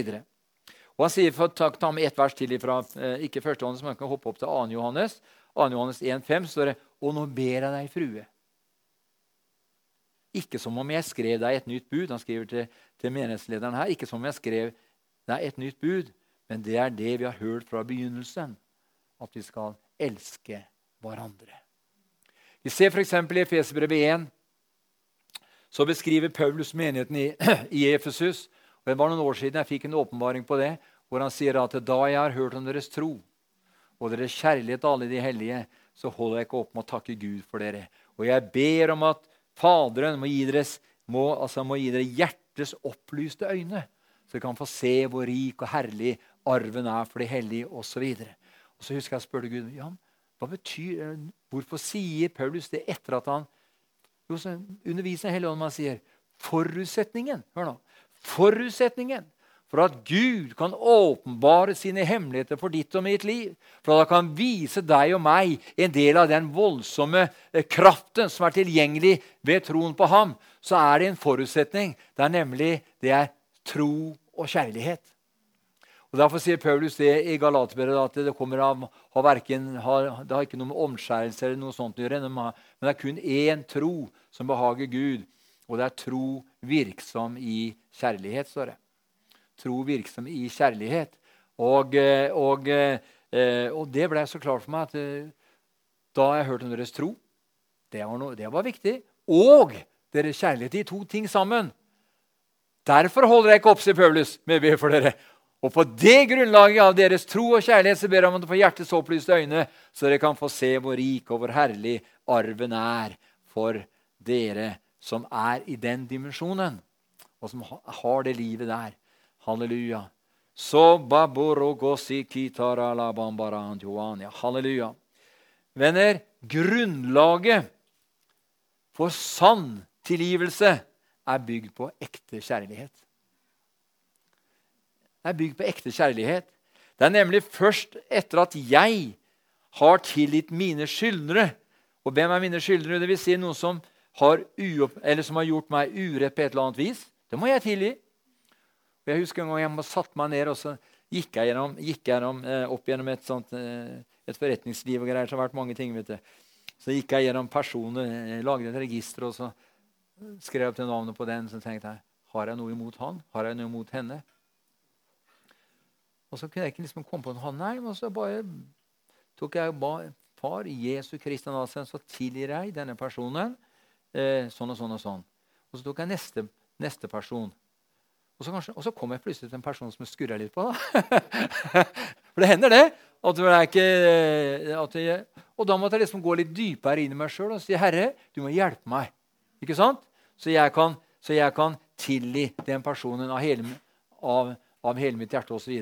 Og han sier, for ta, ta med ett vers til fra eh, ikke første Johannes, men kan hoppe opp til 2. Johannes. 2. Johannes 1,5 står det Og nå ber jeg deg, frue. Ikke som om jeg skrev deg et nytt bud. Han skriver til, til menighetslederen her. Ikke som om jeg skrev deg et nytt bud, men det er det vi har hørt fra begynnelsen. At vi skal elske hverandre. Vi ser f.eks. i Efeserbrevet 1 så beskriver Paulus menigheten i, i Efesus. Og Det var noen år siden jeg fikk en åpenbaring på det, hvor han sier at da jeg har hørt om deres tro og deres kjærlighet til alle de hellige, så holder jeg ikke opp med å takke Gud for dere. Og jeg ber om at Faderen må gi, deres, må, altså må gi dere hjertes opplyste øyne, så dere kan få se hvor rik og herlig arven er for de hellige, osv. Og så husker jeg å spørre Gud ja, hva betyr, hvorfor sier Paulus det etter at han jo, underviser ånd. man sier forutsetningen hør nå, forutsetningen for at Gud kan åpenbare sine hemmeligheter for ditt og mitt liv. For at han kan vise deg og meg en del av den voldsomme eh, kraften som er tilgjengelig ved troen på ham. Så er det en forutsetning. Det er nemlig det er tro og kjærlighet. Og Derfor sier Paulus det i Galaterbrevet at det kommer av, har verken, har, det har ikke noe med omskjærelse eller noe sånt å gjøre, men det er kun én tro som behager Gud. Og det er tro virksom i kjærlighet, står det tro virksom i kjærlighet. Og, eh, og, eh, og det ble så klart for meg at da da jeg hørte om deres tro det var, noe, det var viktig. Og deres kjærlighet. De to ting sammen. Derfor holder jeg ikke opp, sier Paulus, med å be for dere. Og på det grunnlaget av deres tro og kjærlighet så ber jeg om at dere får hjertets opplyste øyne, så dere kan få se hvor rik og hvor herlig arven er for dere som er i den dimensjonen, og som har det livet der. Halleluja. Så Halleluja. Venner, grunnlaget for sann tilgivelse er bygd på ekte kjærlighet. Det er bygd på ekte kjærlighet. Det er nemlig først etter at jeg har tilgitt mine skyldnere Og hvem er mine skyldnere? Det vil si noen som har, som har gjort meg urett på et eller annet vis. Det må jeg tilgi. Og jeg husker en gang jeg satte meg ned og så gikk jeg, gjennom, gikk gjennom, eh, opp gjennom et, sånt, eh, et forretningsliv og greier. Så har vært mange ting, vet du. Så gikk jeg gjennom personer, eh, lagde et register og så skrev jeg opp til navnet på den. Så tenkte jeg har jeg noe imot han? Har jeg noe imot henne? Og så kunne jeg ikke liksom komme på han Nei, men så bare tok jeg ba, Far, Jesu Kristi Nasen, så tilgir jeg denne personen eh, sånn og sånn og sånn. Og så tok jeg neste, neste person. Og så, kanskje, og så kom jeg plutselig til en person som jeg skurra litt på. Da. For det hender, det. At det ikke, at jeg, og da måtte jeg liksom gå litt dypere inn i meg sjøl og si, 'Herre, du må hjelpe meg.' Ikke sant? Så jeg kan, så jeg kan tilgi den personen av hele, av, av hele mitt hjerte osv.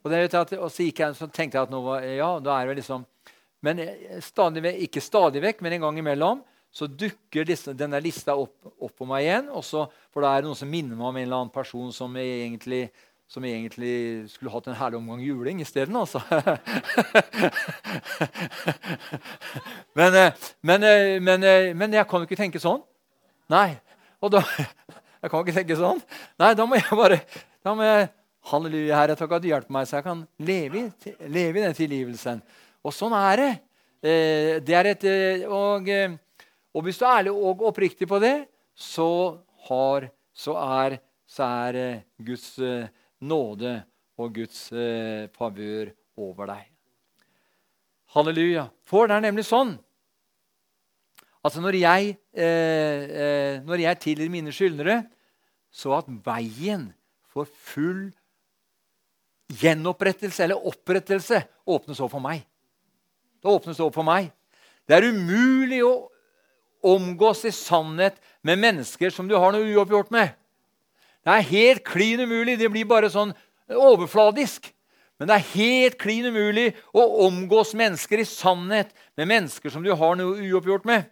Og, og, og så, gikk jeg, så tenkte jeg at nå var, ja, da er det liksom Men stadig, ikke stadig vekk, men en gang imellom så dukker disse, denne lista opp, opp, på meg igjen. Også, for da er det noen som minner meg om en eller annen person som egentlig, som egentlig skulle hatt en herlig omgang juling isteden. Altså. men, eh, men, eh, men, eh, men, jeg kan jo ikke tenke sånn. Nei. Og da, jeg kan ikke tenke sånn. Nei, da må jeg bare da må jeg, Halleluja, Herre, takk at du hjelper meg, så jeg kan leve i, leve i den tilgivelsen. Og sånn er det. Det er et, og og hvis du er ærlig og oppriktig på det, så, har, så er, så er eh, Guds eh, nåde og Guds eh, favør over deg. Halleluja. For det er nemlig sånn Altså når jeg, eh, når jeg tilgir mine skyldnere, så at veien for full gjenopprettelse eller opprettelse åpnes opp for meg. Det åpnes opp for meg. Det er umulig å omgås i sannhet med mennesker som du har noe uoppgjort med. Det er helt klin umulig. Det blir bare sånn overfladisk. Men det er helt klin umulig å omgås mennesker i sannhet med mennesker som du har noe uoppgjort med.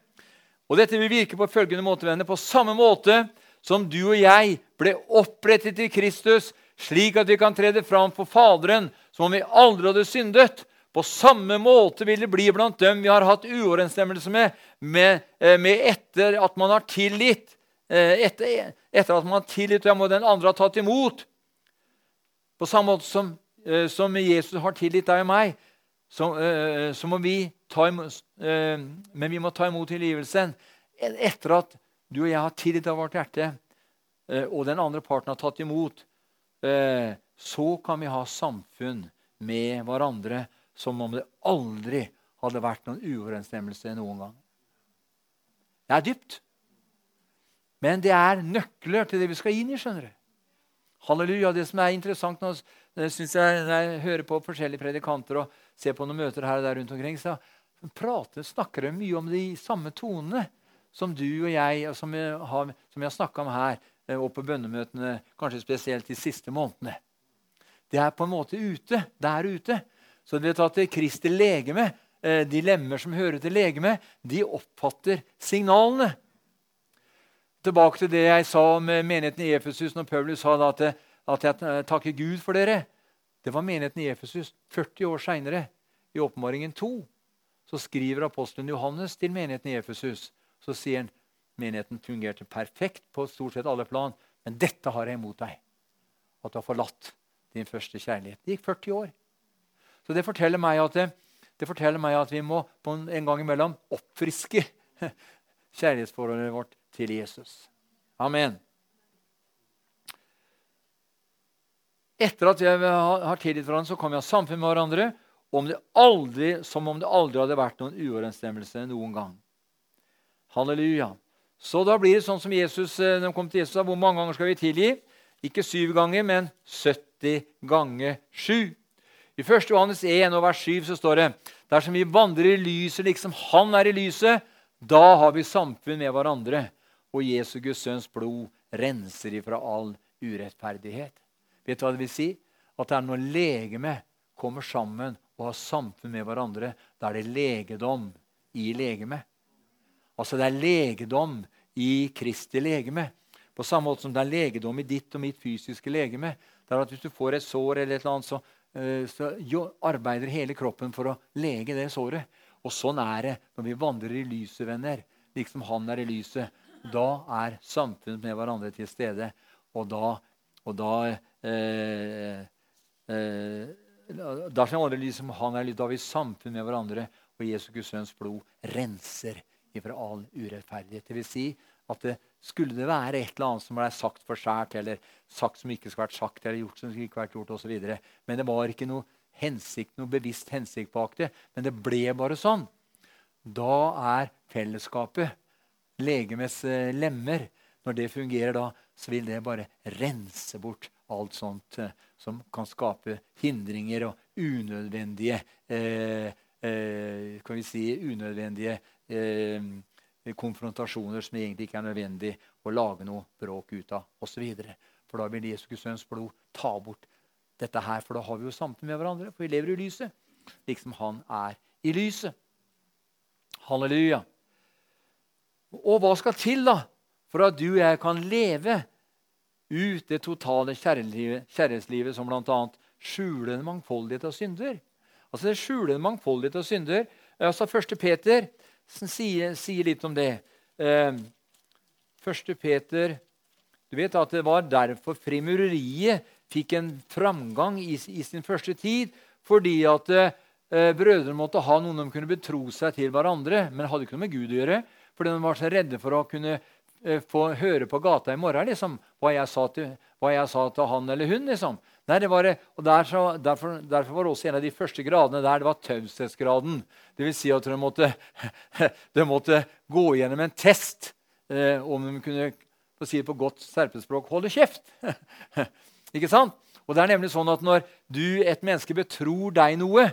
Og Dette vil virke på følgende måte, venner. På samme måte som du og jeg ble opprettet i Kristus, slik at vi kan trede fram for Faderen som om vi aldri hadde syndet. På samme måte vil det bli blant dem vi har hatt uoverensstemmelse med, med, eh, med etter at man har tilgitt. Eh, etter, etter, at man har tilgitt, og den andre har tatt imot. På samme måte som, eh, som Jesus har tilgitt deg og meg, så, så må vi ta imot, men vi må ta imot tilgivelsen etter at du og jeg har tilgitt av vårt hjerte, og den andre parten har tatt imot. Så kan vi ha samfunn med hverandre som om det aldri hadde vært noen uoverensstemmelse noen gang. Det er dypt. Men det er nøkler til det vi skal inn i. skjønner du. Halleluja. Det som er interessant nå, synes jeg, når jeg hører på forskjellige predikanter og ser på noen møter her og der rundt omkring, så prater, snakker de mye om de samme tonene som du og jeg, og som jeg har, som har snakka om her eh, og på bønnemøtene, kanskje spesielt de siste månedene. Det er på en måte ute, der ute. Så du vet at Kristi legeme, eh, de lemmer som hører til legeme, de oppfatter signalene. Tilbake til det jeg sa om menigheten i Efesus når Paulus sa at, at jeg eh, takker Gud for dere. Det var menigheten i Efesus 40 år seinere, i Åpenbaringen 2. Så skriver apostelen Johannes til menigheten i Efesus. Så sier han menigheten fungerte perfekt på stort sett alle plan. Men dette har jeg imot deg. At du har forlatt din første kjærlighet. Det gikk 40 år. Så det forteller meg at, det, det forteller meg at vi må en, en gang imellom oppfriske kjærlighetsforholdet vårt til Jesus. Amen. Etter at vi har tilgitt hverandre, så kan vi ha samfunn med hverandre om aldri, som om det aldri hadde vært noen uoverensstemmelse noen gang. Halleluja. Så da blir det sånn som Jesus, eh, når de kom til Jesus, hvor mange ganger skal vi tilgi? Ikke syv ganger, men 70 ganger sju. I 1. Johannes 1 og vers 7 så står det dersom vi vandrer i lyset liksom Han er i lyset, da har vi samfunn med hverandre. Og Jesu Guds sønns blod renser ifra all urettferdighet. Vet du hva det vil si? At det er når legeme kommer sammen og har samfunn med hverandre, da er det legedom i legeme. Altså det er legedom i Kristi legeme. På samme måte som det er legedom i ditt og mitt fysiske legeme. Det er at Hvis du får et sår, eller et eller annet, så så arbeider hele kroppen for å lege det såret. Og sånn er det når vi vandrer i lyset, venner. Liksom han er i lyset. Da er samfunnet med hverandre til stede. Og da, og da eh, eh, Dersom alle liksom han er, da har vi samfunn med hverandre, og Jesu Guds sønns blod renser ifra all urettferdighet. Det vil si at det, skulle det være et eller annet som ble sagt for skjært, eller sagt som ikke skulle vært sagt, eller gjort som ikke vært gjort, osv. Men det var ikke noe hensikt, noe bevisst hensikt bak det. Men det ble bare sånn. Da er fellesskapet legemets eh, lemmer. Når det fungerer da, så vil det bare rense bort alt sånt eh, som kan skape hindringer og unødvendige eh, eh, kan vi si, unødvendige eh, konfrontasjoner som egentlig ikke er nødvendig å lage noe bråk ut av osv. For da vil Jesu sønns blod ta bort dette her, for da har vi jo samfunn med hverandre. For vi lever i lyset, liksom han er i lyset. Halleluja. Og hva skal til da for at du og jeg kan leve ut det totale kjærlighetslivet som bl.a. skjuler en mangfoldighet av synder? Altså det skjuler en mangfoldighet av synder. Altså 1. Peter som sier, sier litt om det. Eh, første Peter Du vet at det var derfor frimureriet fikk en framgang i, i sin første tid. Fordi at eh, brødrene måtte ha noen de kunne betro seg til hverandre. Men hadde ikke noe med Gud å gjøre. Fordi de var så redde for å kunne eh, få høre på gata i morgen liksom, hva, jeg til, hva, jeg sa til, han eller hun. liksom. Nei, det var, og der så, derfor, derfor, var det også en av de første gradene der det var taushetsgraden. Dvs. Si at de måtte, de måtte, gå gjennom en test eh, om de kunne på, si på godt serpespråk holde kjeft. Ikke sant? Og det er nemlig sånn at Når du, et menneske betror deg noe,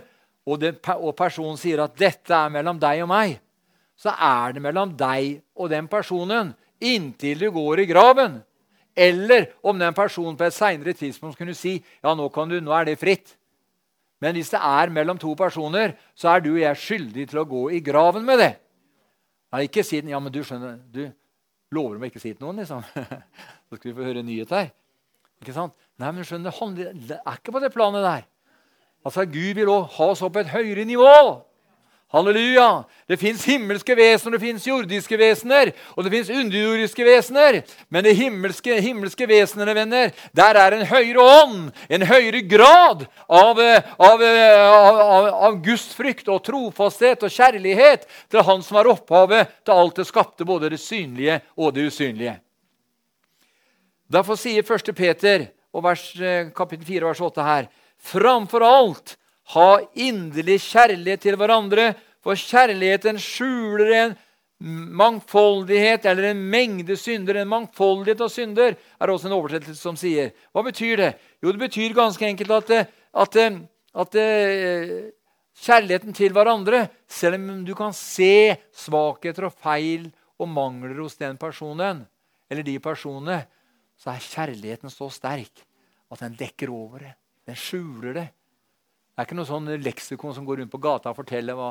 og, det, og personen sier at 'dette er mellom deg og meg', så er det mellom deg og den personen inntil du går i graven. Eller om den personen på et seinere tidspunkt kunne si ja, nå, du, nå er det fritt. Men hvis det er mellom to personer, så er du og jeg skyldig til å gå i graven med det. Nei, ikke si ja, men du skjønner, du lover meg ikke å si til noen, liksom. Så skal vi få høre nyhet her. Ikke sant? Nei, men skjønner, Det er ikke på det planet der. Altså, Gud vil også ha oss opp på et høyere nivå. Halleluja! Det fins himmelske vesener, det fins jordiske vesener, og det fins underjordiske vesener. Men det himmelske, himmelske vesenene, venner, der er en høyere ånd, en høyere grad av, av, av, av gudsfrykt og trofasthet og kjærlighet til Han som er opphavet til alt det skapte, både det synlige og det usynlige. Derfor sier 1. Peter, og vers, eh, kapittel 4, vers 8 her, framfor alt ha inderlig kjærlighet til hverandre, for kjærligheten skjuler en mangfoldighet eller en mengde synder. En mangfoldighet av synder er også en oversettelse som sier. Hva betyr det? Jo, det betyr ganske enkelt at, at, at, kjærligheten til hverandre, selv om du kan se svakheter og feil og mangler hos den personen, eller de personene, så er kjærligheten så sterk at den dekker over det. Den skjuler det. Det er ikke noe sånn leksikon som går rundt på gata og forteller hva,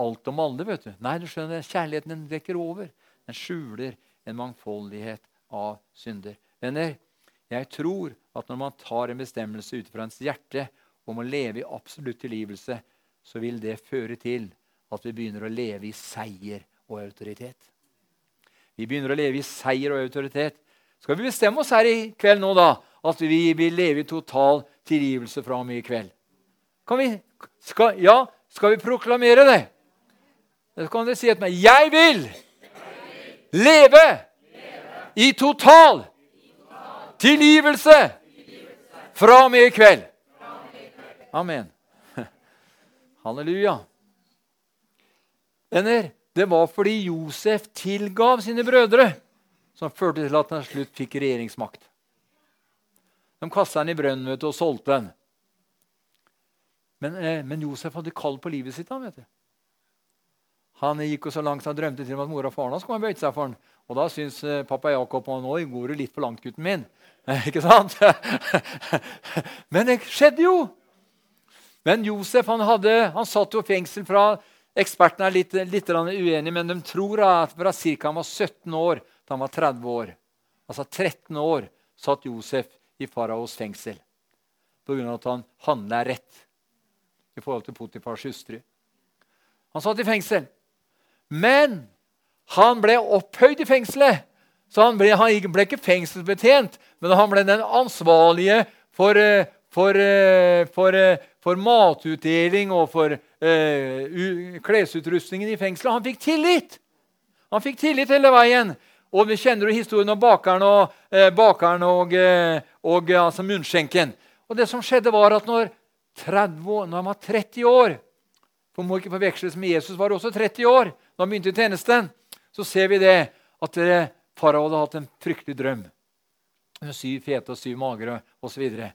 alt om alle. vet du. Nei, du skjønner, Kjærligheten den dekker over. Den skjuler en mangfoldighet av synder. Venner, jeg tror at når man tar en bestemmelse ut fra ens hjerte om å leve i absolutt tilgivelse, så vil det føre til at vi begynner å leve i seier og autoritet. Vi begynner å leve i seier og autoritet. Skal vi bestemme oss her i kveld nå da, at vi vil leve i total tilgivelse fra og med i kveld? Vi, skal, ja, skal vi proklamere det? Så kan dere si etter meg Jeg vil leve i total tilgivelse fra og med i kveld. Amen. Halleluja. Venner, det var fordi Josef tilgav sine brødre, som førte til at han slutt fikk regjeringsmakt. De kasta han i brønnen og solgte den. Men, eh, men, Josef hadde kall på livet sitt. Han vet du. Han gikk jo så langt han drømte til om at mor og faren hans kom og bøyde seg for ham. Og da syns eh, pappa Jakob at nå går du litt for langt, gutten min. Ikke sant? men det skjedde jo! Men Josef han, hadde, han satt jo i fengsel fra Ekspertene er litt, litt uenige, men de tror at fra ca. han var 17 år til han var 30 år. Altså 13 år satt Josef i faraos fengsel pga. at han handla rett i forhold til Potifars hustru. Han satt i fengsel. Men han ble opphøyd i fengselet. Så han ble, han ble ikke fengselsbetjent, men han ble den ansvarlige for, eh, for, eh, for, eh, for matutdeling og for uh, klesutrustningen i fengselet. Han fikk tillit! Han fikk tillit hele veien. Og Vi kjenner jo historien om bakeren og, eh, bakeren og, og altså munnskjenken. Og det som skjedde var at når 30 år, når han var 30 år For må ikke forveksles med Jesus var også 30 år da han begynte i tjenesten. Så ser vi det at farao hadde hatt en fryktelig drøm. Med syv fete og syv magre osv. Og,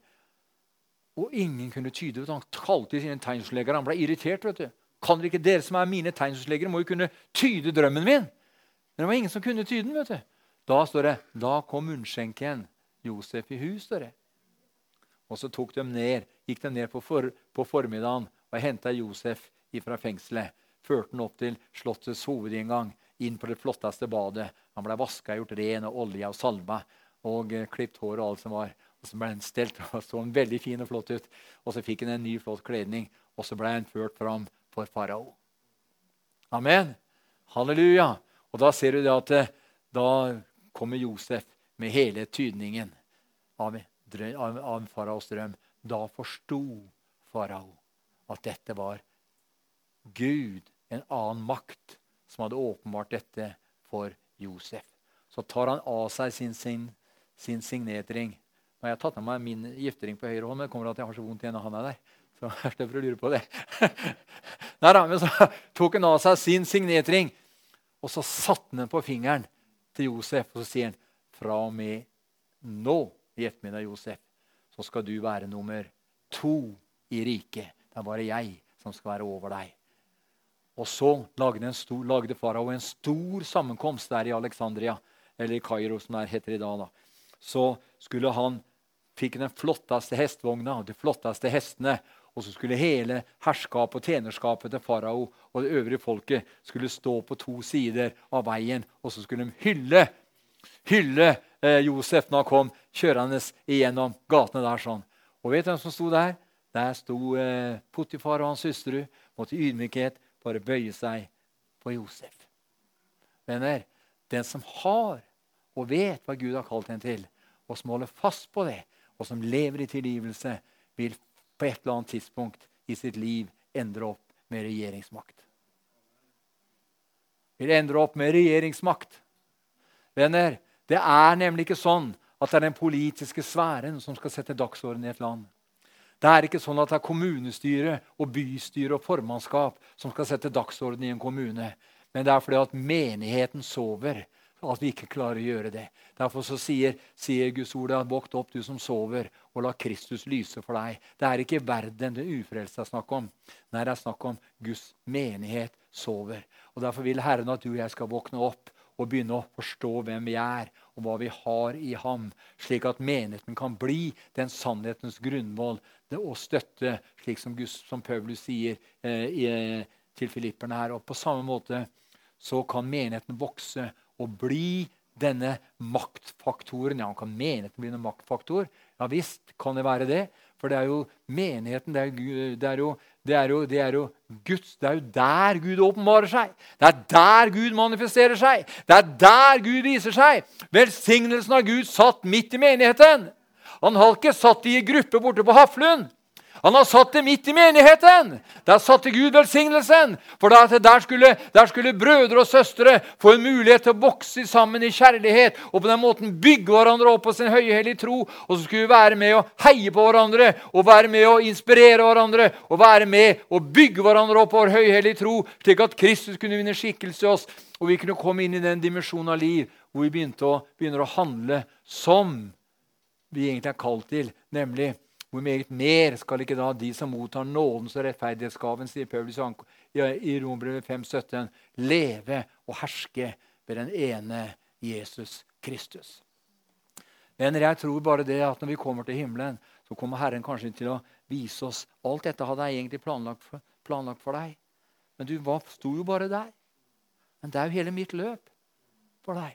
og ingen kunne tyde det. Han kalte sine tegnslegere. Han ble irritert. vet du. Kan dere ikke dere som er mine tegnslegere, må jo kunne tyde drømmen min? Men det var ingen som kunne tyde den. vet du. Da står det da kom munnskjenken Josef i hus. står det. Og så tok de ned, gikk de ned på, for, på formiddagen og henta Josef fra fengselet. Førte han opp til slottets hovedinngang, inn på det flotteste badet. Han ble vaska, gjort ren og olje og salva og eh, klipt hår og alt som var. Og Så ble han stelt og så han veldig fin og flott ut. Og så fikk han en ny, flott kledning, og så ble han ført fram for farao. Amen. Halleluja. Og da ser du det at eh, da kommer Josef med hele tydningen av av, av faraos drøm. Da forsto farao at dette var Gud, en annen makt, som hadde åpenbart dette for Josef. Så tar han av seg sin, sin, sin signetring. Nå har jeg tatt av meg min giftering på høyre hånd, men det kommer at jeg har så vondt i han hånda der. Så jeg slipper å lure på det. Nei da, men så tok han av seg sin signetring, og så satte han den på fingeren til Josef, og så sier han fra og med nå i ettermiddag, Josef, så skal du være nummer to i riket. Det er bare jeg som skal være over deg. Og så lagde, stor, lagde farao en stor sammenkomst der i Alexandria, eller i Kairo, som det heter i dag. da. Så skulle han fikk den flotteste hestvogna de flotteste hestene. Og så skulle hele herskapet og tjenerskapet til farao og det øvrige folket skulle stå på to sider av veien, og så skulle de hylle, hylle eh, Josef når han kom kjørende igjennom gatene der. sånn. Og vet du hvem som sto der? Der sto eh, Potifar og hans hustru, måtte i ydmykhet bare bøye seg for Josef. Venner, den som har og vet hva Gud har kalt en til, og som holder fast på det, og som lever i tilgivelse, vil på et eller annet tidspunkt i sitt liv endre opp med regjeringsmakt. Vil endre opp med regjeringsmakt. Venner, det er nemlig ikke sånn at det er den politiske sfæren som skal sette dagsorden i et land. Det er ikke sånn at det er kommunestyre og bystyre og formannskap som skal sette dagsorden i en kommune. Men det er fordi at menigheten sover at vi ikke klarer å gjøre det. Derfor så sier, sier Guds ord at vokt opp, du som sover, og la Kristus lyse for deg. Det er ikke verden det ufrelste er snakk om. Nei, det er snakk om Guds menighet sover. Og Derfor vil Herren at du og jeg skal våkne opp og begynne å forstå hvem vi er, og hva vi har i ham, slik at menigheten kan bli den sannhetens grunnvoll og støtte, slik som, Gus, som Paulus sier eh, i, til filipperne her. Og på samme måte så kan menigheten vokse og bli denne maktfaktoren. Ja, kan menigheten bli en maktfaktor? Ja visst kan det være det. For det er jo menigheten, det er, det er, jo, det er, jo, det er jo Guds Det er jo der Gud åpenbarer seg. Det er der Gud manifesterer seg. Det er der Gud viser seg. Velsignelsen av Gud satt midt i menigheten. Han har ikke satt i gruppe borte på Haflund. Han har satt det midt i menigheten. Der satte Gud velsignelsen. For der skulle, der skulle, brødre og søstre få en mulighet til å vokse sammen i kjærlighet og på den måten bygge hverandre opp på sin høyhellige tro. Og så skulle vi være med å heie på hverandre og være med å inspirere hverandre og være med å bygge hverandre opp på vår høyhellige tro, slik at Kristus kunne vinne skikkelse i oss, og vi kunne komme inn i den dimensjonen av liv hvor vi begynte å, begynner å handle som vi egentlig er kalt til, nemlig hvor meget mer skal ikke da de som mottar nådens og rettferdighetsgaven, sier Paulus i Rombrevet 5,17, leve og herske ved den ene Jesus Kristus. Venner, jeg tror bare det at når vi kommer til himmelen, så kommer Herren kanskje til å vise oss alt dette hadde jeg egentlig planlagt for, planlagt for deg. Men du sto jo bare der. Men det er jo hele mitt løp for deg.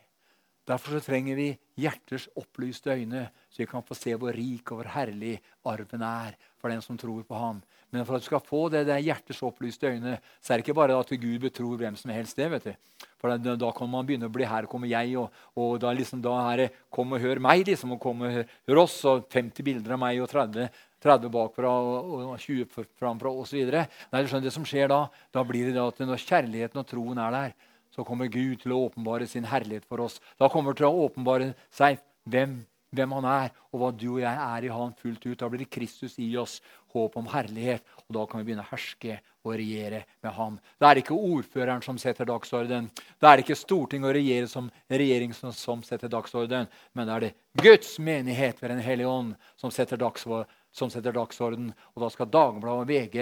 Derfor så trenger vi hjerters opplyste øyne, så vi kan få se hvor rik og hvor herlig arven er for den som tror på ham. Men for at du skal få det der hjertets opplyste øyne, så er det ikke bare at Gud betror hvem som helst det. vet du. For da, da kan man begynne å bli her kommer jeg, og, og da, liksom, da, er det kom og hør meg, liksom, og kom og hør, hør oss, og 50 bilder av meg og 30 30 bakfra og, og 20 framfra osv. Det, det som skjer da, da blir det at når kjærligheten og troen er der, så kommer Gud til å åpenbare sin herlighet for oss. Da kommer det til å åpenbare seg hvem, hvem, han er, og hva du og jeg er i han fullt ut. Da blir det Kristus i oss, håp om herlighet, og da kan vi begynne å herske og regjere med ham. Det er ikke ordføreren som setter dagsorden. Det er ikke storting og regjering som, regjering som, som setter dagsorden, men det er det Guds menighet ved Den hellige ånd som setter dagsorden som setter dagsorden. Og da skal Dagbladet, VG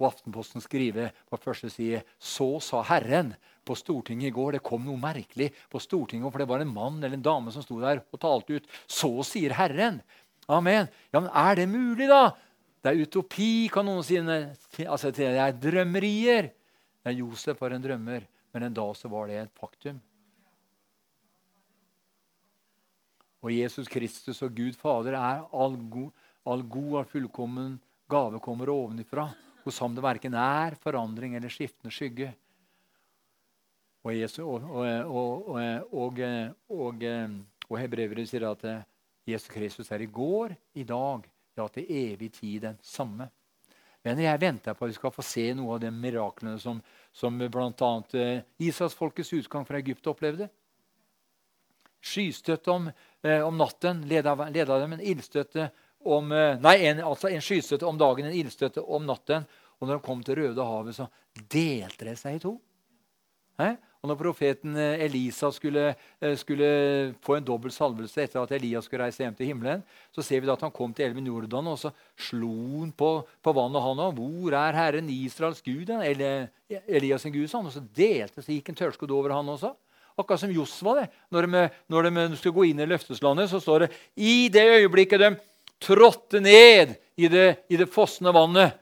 og Aftenposten skrive på første side Så sa Herren på Stortinget i går. Det kom noe merkelig på Stortinget, for det var en mann eller en dame som sto der og talte ut. Så sier Herren. Amen. Ja, men er det mulig, da? Det er utopi, kan noen si. Altså, det er drømmerier. Er Josef var en drømmer, men en dag så var det et faktum. Og Jesus Kristus og Gud Fader er all god, all god og fullkommen gave kommer ovenifra. Hos ham det verken er forandring eller skiftende skygge. Og, Jesus, og, og, og, Hebrevet sier at eh, Jesus Kristus er i går, i dag, ja, til evig tid den samme. Men jeg venter på at vi skal få se noe av de miraklene som, som bl.a. Eh, Israelsfolkets utgang fra Egypt opplevde. Skystøtte om, eh, om natten leda, dem en ildstøtte om Nei, en, altså en skystøtte om dagen, en ildstøtte om natten. Og når de kom til Røde havet, så delte det seg i to. He? Og når profeten eh, Elisa skulle, eh, skulle få en dobbel salvelse etter at Elias skulle reise hjem til himmelen, så ser vi at han kom til elven Jordan, og så slo han på, på vannet. han og, 'Hvor er Herren Israels Gud?' Eller Elias' sin Gud, sånn, og så delte så gikk en tørrskodd over han også. Akkurat som Josva. det. Når de, når de skulle gå inn i løfteslandet, så står det i det øyeblikket de trådte ned i det, i det fossende vannet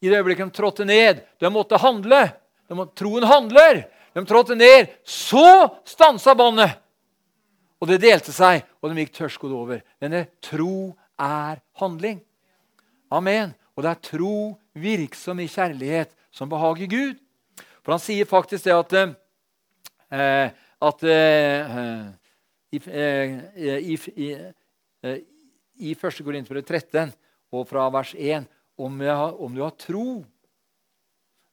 I det øyeblikket de trådte ned, de måtte handle. De må, troen handler. De trådte ned. Så stansa båndet! Og det delte seg, og de gikk tørrskodd over. Denne tro er handling. Amen. Og det er tro virksom i kjærlighet som behager Gud. For han sier faktisk det at, eh, at eh, i, eh, i, i, eh, i 1. Korinterbrev 13 og fra vers 1 om, har, om, du har tro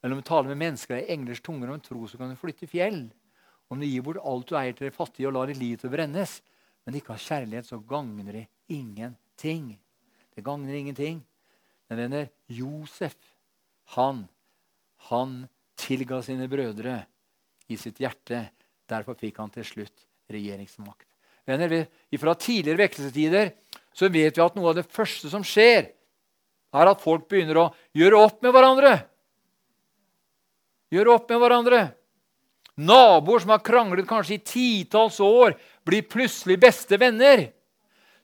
Eller om du taler med mennesker i englers tunger om tro, så kan du flytte fjell. Om du gir bort alt du eier til de fattige og lar ditt liv til brennes, men ikke har kjærlighet, så gagner det ingenting. Det gagner ingenting. Men venner, Josef, han, han tilga sine brødre i sitt hjerte. Derfor fikk han til slutt regjeringsmakt. Venner, Fra tidligere vekkelsestider så vet vi at noe av det første som skjer, er at folk begynner å gjøre opp med hverandre. Gjøre opp med hverandre. Naboer som har kranglet kanskje i titalls år, blir plutselig beste venner.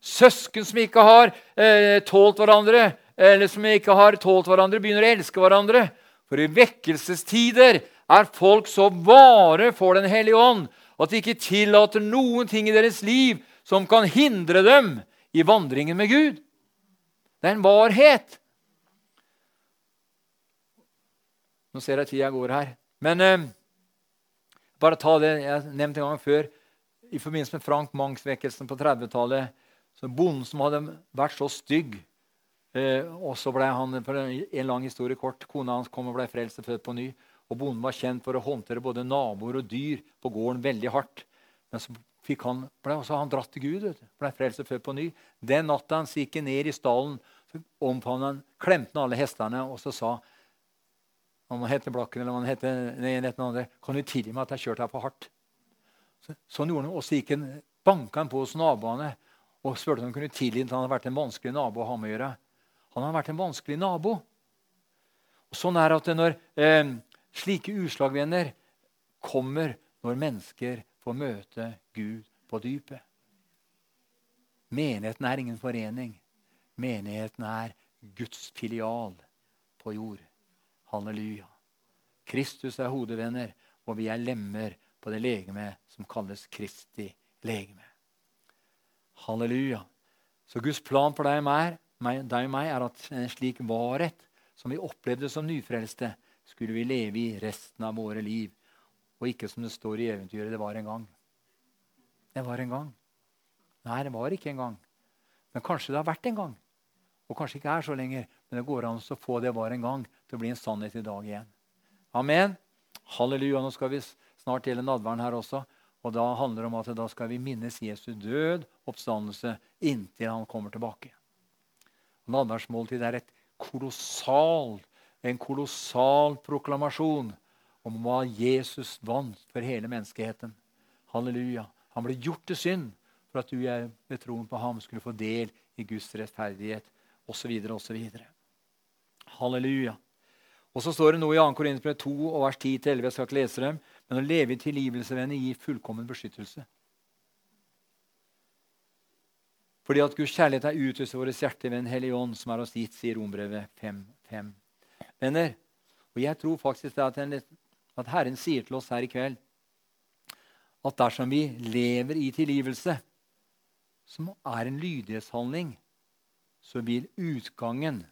Søsken som ikke har eh, tålt hverandre, eller som ikke har tålt hverandre, begynner å elske hverandre. For i vekkelsestider er folk så vare for Den hellige ånd at de ikke tillater noen ting i deres liv som kan hindre dem i vandringen med Gud. Det er en varhet. Nå ser jeg tida går her. Men eh, bare ta det jeg nevnte en gang før. I forbindelse med Frank Mangs-vekkelsen på 30-tallet. Bonden som hadde vært så stygg eh, og så ble han, for En lang historie kort. Kona hans kom og ble frelst og født på ny. Og Bonden var kjent for å håndtere både naboer og dyr på gården veldig hardt. Men så fikk han, ble også han dratt til Gud. Ble frelst og født på ny. Den natta han gikk ned i stallen, omfavnet han, klemte alle hestene og så sa om han heter Blakken eller om han heter noe andre, kan du tilgi meg at jeg kjørte her for hardt. Så, sånn gjorde han, Og så gikk han, banka han på hos naboene og spurte om han kunne tilgi at han hadde vært en vanskelig nabo å ha med å gjøre. Han hadde vært en vanskelig nabo. Og Sånn er at når eh, Slike uslagvenner kommer når mennesker får møte Gud på dypet. Menigheten er ingen forening. Menigheten er Guds filial på jord. Halleluja. Kristus er hodevenner, og vi er lemmer på det legeme som kalles Kristi legeme. Halleluja. Så Guds plan for deg og meg, deg og meg er at en slik varhet som vi opplevde som nyfrelste, skulle vi leve i resten av våre liv. Og ikke som det står i eventyret det var en gang. Det var en gang. Nei, det var ikke en gang. Men kanskje det har vært en gang. Og kanskje ikke er så lenger. Men det går an å få det var en gang til å bli en sannhet i dag igjen. Amen. Halleluja. Nå skal vi snart til en nadvern her også. Og da handler det om at da skal vi minnes Jesu død, oppstandelse, inntil han kommer tilbake. Nadværsmåltid er et kolossal, en kolossal proklamasjon om hva Jesus vant for hele menneskeheten. Halleluja. Han ble gjort til synd for at du ved troen på ham skulle få del i Guds rettferdighet osv. osv. Halleluja. Og så står det noe i 2. Korinterbrev 2 og vers 10-11. Jeg skal ikke lese dem. Men å leve i tilgivelse, venner, gir fullkommen beskyttelse. Fordi at Guds kjærlighet er utøst i vårt hjerte ved Den hellige ånd, som er oss gitt, sier Rombrevet 5.5. Venner, og jeg tror faktisk at, at Herren sier til oss her i kveld at dersom vi lever i tilgivelse, som er en lydighetshandling, så vil utgangen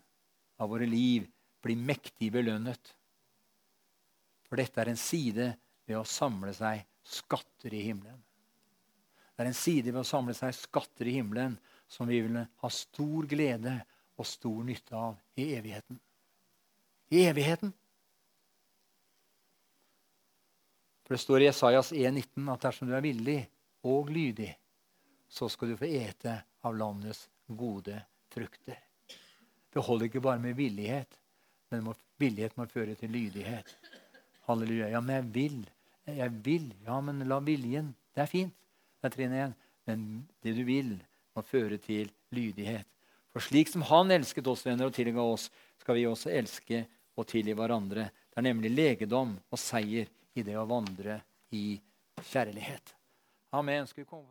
av våre liv bli mektig belønnet. For dette er en side ved å samle seg skatter i himmelen. Det er en side ved å samle seg skatter i himmelen som vi vil ha stor glede og stor nytte av i evigheten i evigheten. For Det står i Jesajas 1,19 at dersom du er villig og lydig, så skal du få ete av landets gode frukter. Det holder ikke bare med villighet, men villighet må føre til lydighet. Halleluja. Ja, men jeg vil. Jeg vil. Ja, men la viljen Det er fint. Det er trinn én. Men det du vil, må føre til lydighet. For slik som Han elsket oss venner og tilga oss, skal vi også elske og tilgi hverandre. Det er nemlig legedom og seier i det å vandre i kjærlighet. Amen. Skal vi komme